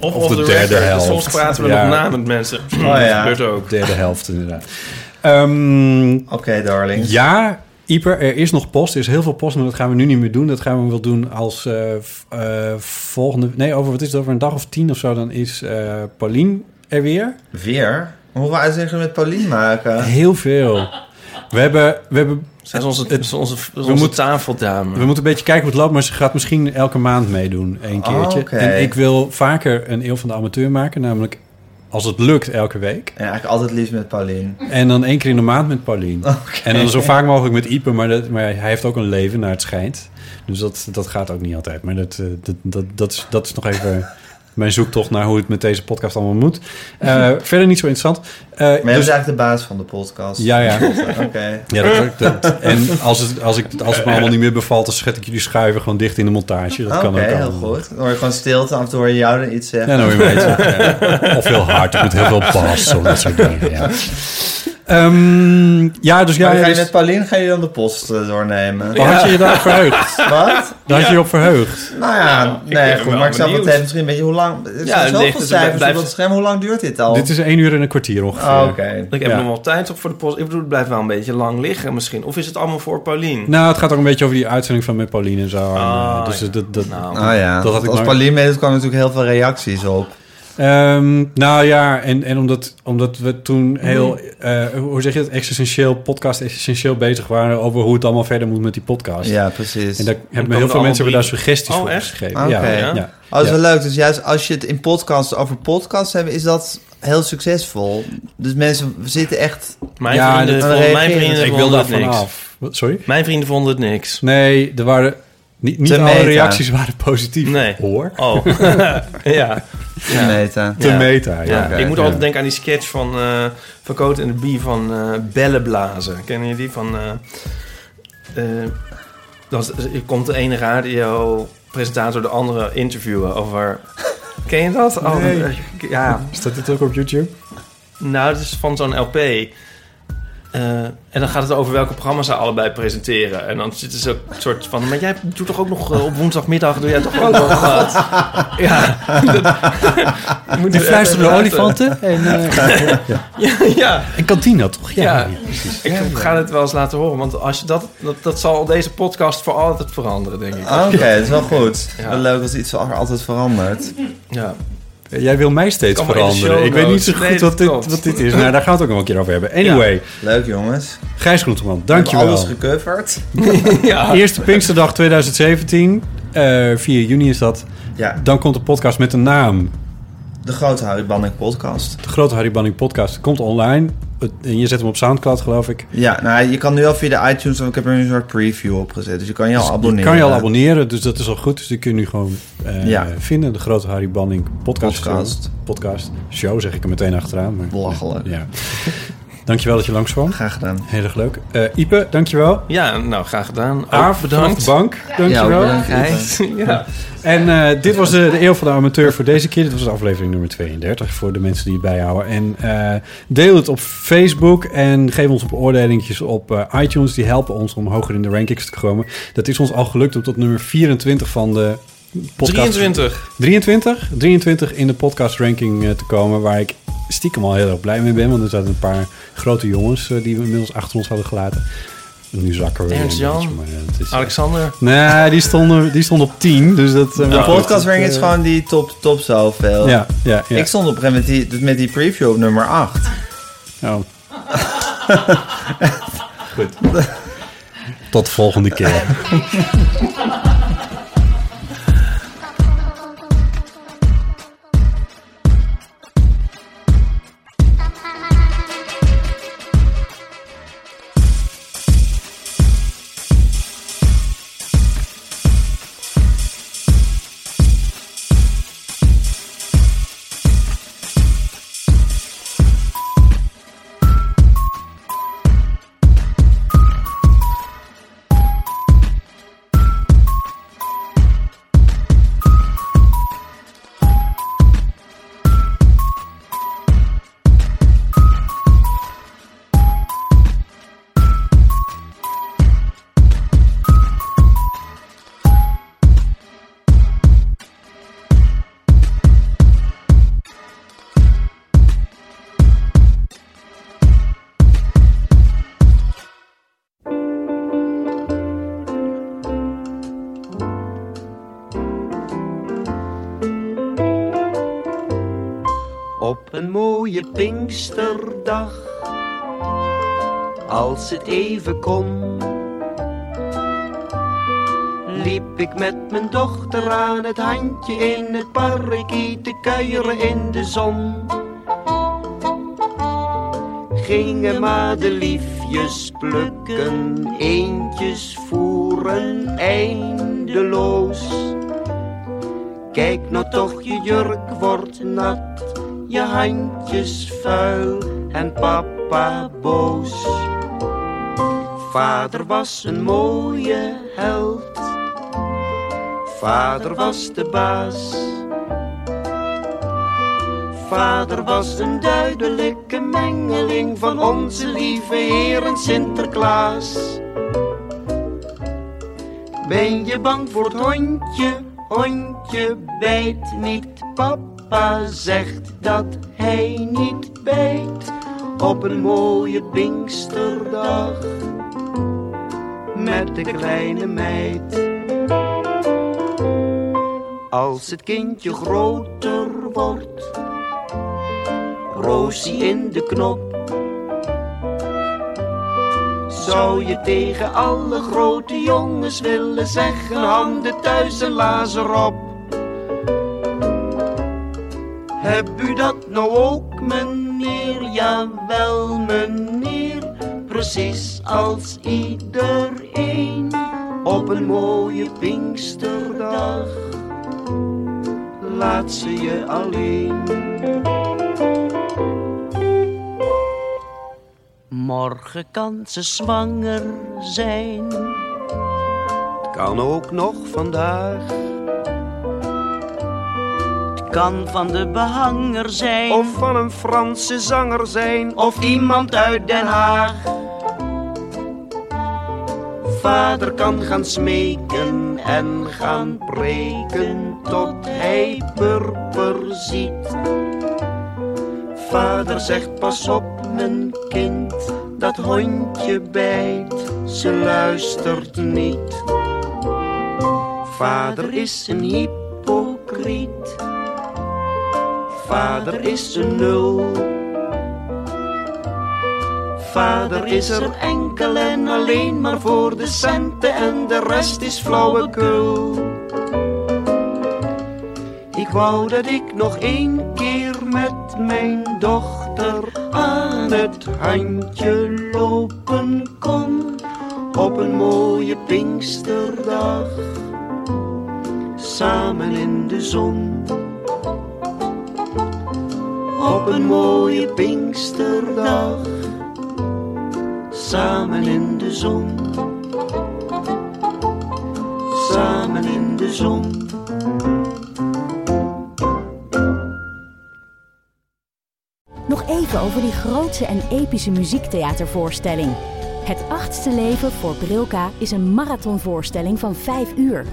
Of, Of de derde record. helft. Soms praten we Ja. nog na met mensen. Oh ja. Dat gebeurt ook. Derde helft inderdaad. Ehm, Oké, darling. ja, Ieper, er is nog post. Er is heel veel post, maar dat gaan we nu niet meer doen. Dat gaan we wel doen als eh, eh, volgende... Nee, over, wat is het, over een dag of tien of zo, dan is eh Paulien er weer. Weer? Hoeveel uitzendingen met Paulien maken? Heel veel. We hebben, we hebben Zij is onze, onze, onze moeten- tafeldame. We moeten een beetje kijken hoe het loopt, maar ze gaat misschien elke maand meedoen, één Oh, keertje. En ik wil vaker een eeuw van de amateur maken, namelijk als het lukt elke week. Ja, eigenlijk altijd liefst met Paulien. En dan één keer in de maand met Paulien. En dan zo vaak mogelijk met Ipe, maar, dat, maar hij heeft ook een leven naar het schijnt. Dus dat, dat gaat ook niet altijd. Maar dat, eh, dat, dat, dat, is, dat is nog even mijn zoektocht naar hoe het met deze podcast allemaal moet. Eh, verder niet zo interessant. Eh, Maar jij dus, eigenlijk de baas van de podcast. ja, ja. Oké. Ja, dat, dat- en als het, als, ik, als het me allemaal niet meer bevalt, dan schet ik jullie schuiven gewoon dicht in de montage. Dat Oké, kan ook heel allemaal. goed. Dan hoor je gewoon stilte. Af en toe hoor je jou dan iets zeggen. Ja, dan hoor je mij iets zeggen, ja. Of heel hard, met heel veel bas, of dat soort dingen. Ja, Ehm, ja dus ja. maar dan ga je dus- met Paulien ga je dan de post eh, doornemen. Waar had je je daar verheugd? Wat? Daar had je je op verheugd. Nou ja, nee, goed. wel Maar ik snap benieuwd. het misschien een beetje hoe lang... Er Ja, zijn het zoveel het cijfers blijft- op dat scherm. Hoe lang duurt dit al? Dit is één uur en een kwartier ongeveer. Oh, Oké. Ik heb Ja. nog wel tijd op voor de post. Ik bedoel, het blijft wel een beetje lang liggen misschien. Of is het allemaal voor Paulien? Nou, het gaat ook een beetje over die uitzending van met Pauline en zo. En, Ah, dus ja. dat, dat, Nou, ja, Dat had ik als maar- Paulien meedoet kwamen natuurlijk heel veel reacties op. Ehm, nou ja, en, en omdat, omdat we toen heel, eh, hoe zeg je het, existentieel, podcast essentieel bezig waren over hoe het allemaal verder moet met die podcast. Ja, precies. En daar hebben heel veel mensen hebben daar suggesties Oh, voor echt? gegeven. Oké. Ja, Ja. ja. Oh, dat is Ja. wel leuk. Dus juist als je het in podcasts over podcasts hebt, is dat heel succesvol. Dus mensen zitten echt... Mijn Ja, vrienden, mijn reageren. vrienden Ik wil vonden daar het niks. Sorry? Mijn vrienden vonden het niks. Nee, er waren niet, niet Te alle meta. reacties waren positief. Nee. Hoor. Oh. ja. Ja. Meta. Te Ja. meta. Ja. Ja, Oké, ik moet ja. altijd denken aan die sketch van, eh van Coat en de Bie van eh Bellenblazen. Kennen jullie die? Van, eh, er komt de ene radiopresentator de andere interviewen over... Ken je dat? Oh, Nee. ja, Staat dit ook op YouTube? nou, het is van zo'n LP. Eh, en dan gaat het over welke programma's ze allebei presenteren. En dan zitten ze een soort van... Maar jij doet toch ook nog eh, op woensdagmiddag... Doe jij toch ook nog... eh, ja. Dat- moet Die fluisterende olifanten en, eh Ja, ja. en Cantina, toch? Ja, ik ga het wel eens laten horen. Want als je dat, dat, dat zal deze podcast voor altijd veranderen, denk ik. Oké, dat is wel goed. Ja. Wel leuk als iets al- altijd verandert. Ja. Jij wil mij steeds veranderen. Ik weet niet zo goed Nee, wat, dit, wat dit is. Nou, daar gaan we het ook nog een keer over hebben. Anyway, Leuk jongens. Gijs Groenteman, dankjewel. alles gecoverd. ja. Eerste Pinksterdag 2017. eh 4 juni is dat. Ja, Dan komt de podcast met de naam. de grote Harry Banning podcast. De Grote Harry Banning podcast komt online. En je zet hem op Soundcloud, geloof ik. Ja, nou, je kan nu al via de iTunes, want ik heb er een soort preview op gezet. Dus je kan je al Dus abonneren. kan je al abonneren, dus dat is al goed. Dus die kun je nu gewoon eh, Ja. vinden. De Grote Harry Banning podcast. Podcast. Show. Podcast. Show zeg ik er meteen achteraan. Maar, Belachelijk. Ja. Dankjewel dat je langs kwam. Graag gedaan. Heel erg leuk. Eh Ipe, dankjewel. Ja, nou, graag gedaan. Aaf, bedankt. bank. Dankjewel. Ja, bedankt. ja. En eh, dit was de, de Eeuw van de Amateur voor deze keer. Dit was aflevering nummer 32 voor de mensen die het bijhouden. En eh, deel het op Facebook en geef ons op beoordelingjes op eh, iTunes. Die helpen ons om hoger in de rankings te komen. Dat is ons al gelukt om tot nummer 24 van de podcast... 23. 23? 23 in de podcast ranking eh, te komen. Waar ik stiekem al heel erg blij mee ben. Want er zaten een paar grote jongens eh, die we inmiddels achter ons hadden gelaten. Nu zakken we weer Ernst Jan? beetje, maar, eh, is- Alexander. Nee, die stonden, die stonden op 10. Dus dat, eh, De maar goed, podcast ranking is eh, gewoon die top, top zoveel. Ja, ja, ja. Ik stond op een gegeven moment met die, met die preview op nummer 8. Oh. Goed. Tot de volgende keer. kon, liep ik met mijn dochter aan het handje in het parkie te kuieren in de zon. Gingen madeliefjes plukken, eentjes voeren eindeloos. Kijk nou toch, je jurk wordt nat, je handjes vuil en papa boos. Vader was een mooie held, vader was de baas. Vader was een duidelijke mengeling van onze lieve Heer en Sinterklaas. Ben je bang voor het hondje? Hondje bijt niet. Papa zegt dat hij niet bijt. Op een mooie Pinksterdag. Met de kleine meid. Als het kindje groter wordt. Roosie in de knop. Zou je tegen alle grote jongens willen zeggen handen thuis en lazer op? Heb u dat nou ook, meneer? Jawel, meneer. Precies als iedereen op een mooie Pinksterdag. Laat ze je alleen. Morgen kan ze zwanger zijn. Het kan ook nog vandaag. Het kan van de behanger zijn. Of van een Franse zanger zijn. Of iemand uit Den Haag. Vader kan gaan smeken en gaan preken tot hij purper ziet. Vader zegt pas op mijn kind, dat hondje bijt, ze luistert niet. Vader is een hypocriet, vader is een nul. Vader is er enkel en alleen maar voor de centen en de rest is flauwekul. Ik wou dat ik nog één keer met mijn dochter aan het handje lopen kon. Op een mooie Pinksterdag, samen in de zon. Op een mooie Pinksterdag, samen in de zon. Samen in de zon. Nog even over die grootse en epische muziektheatervoorstelling. Het achtste leven voor Brilka is een marathonvoorstelling van 5 uur.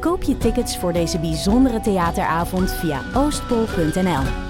Koop je tickets voor deze bijzondere theateravond via oostpol.nl.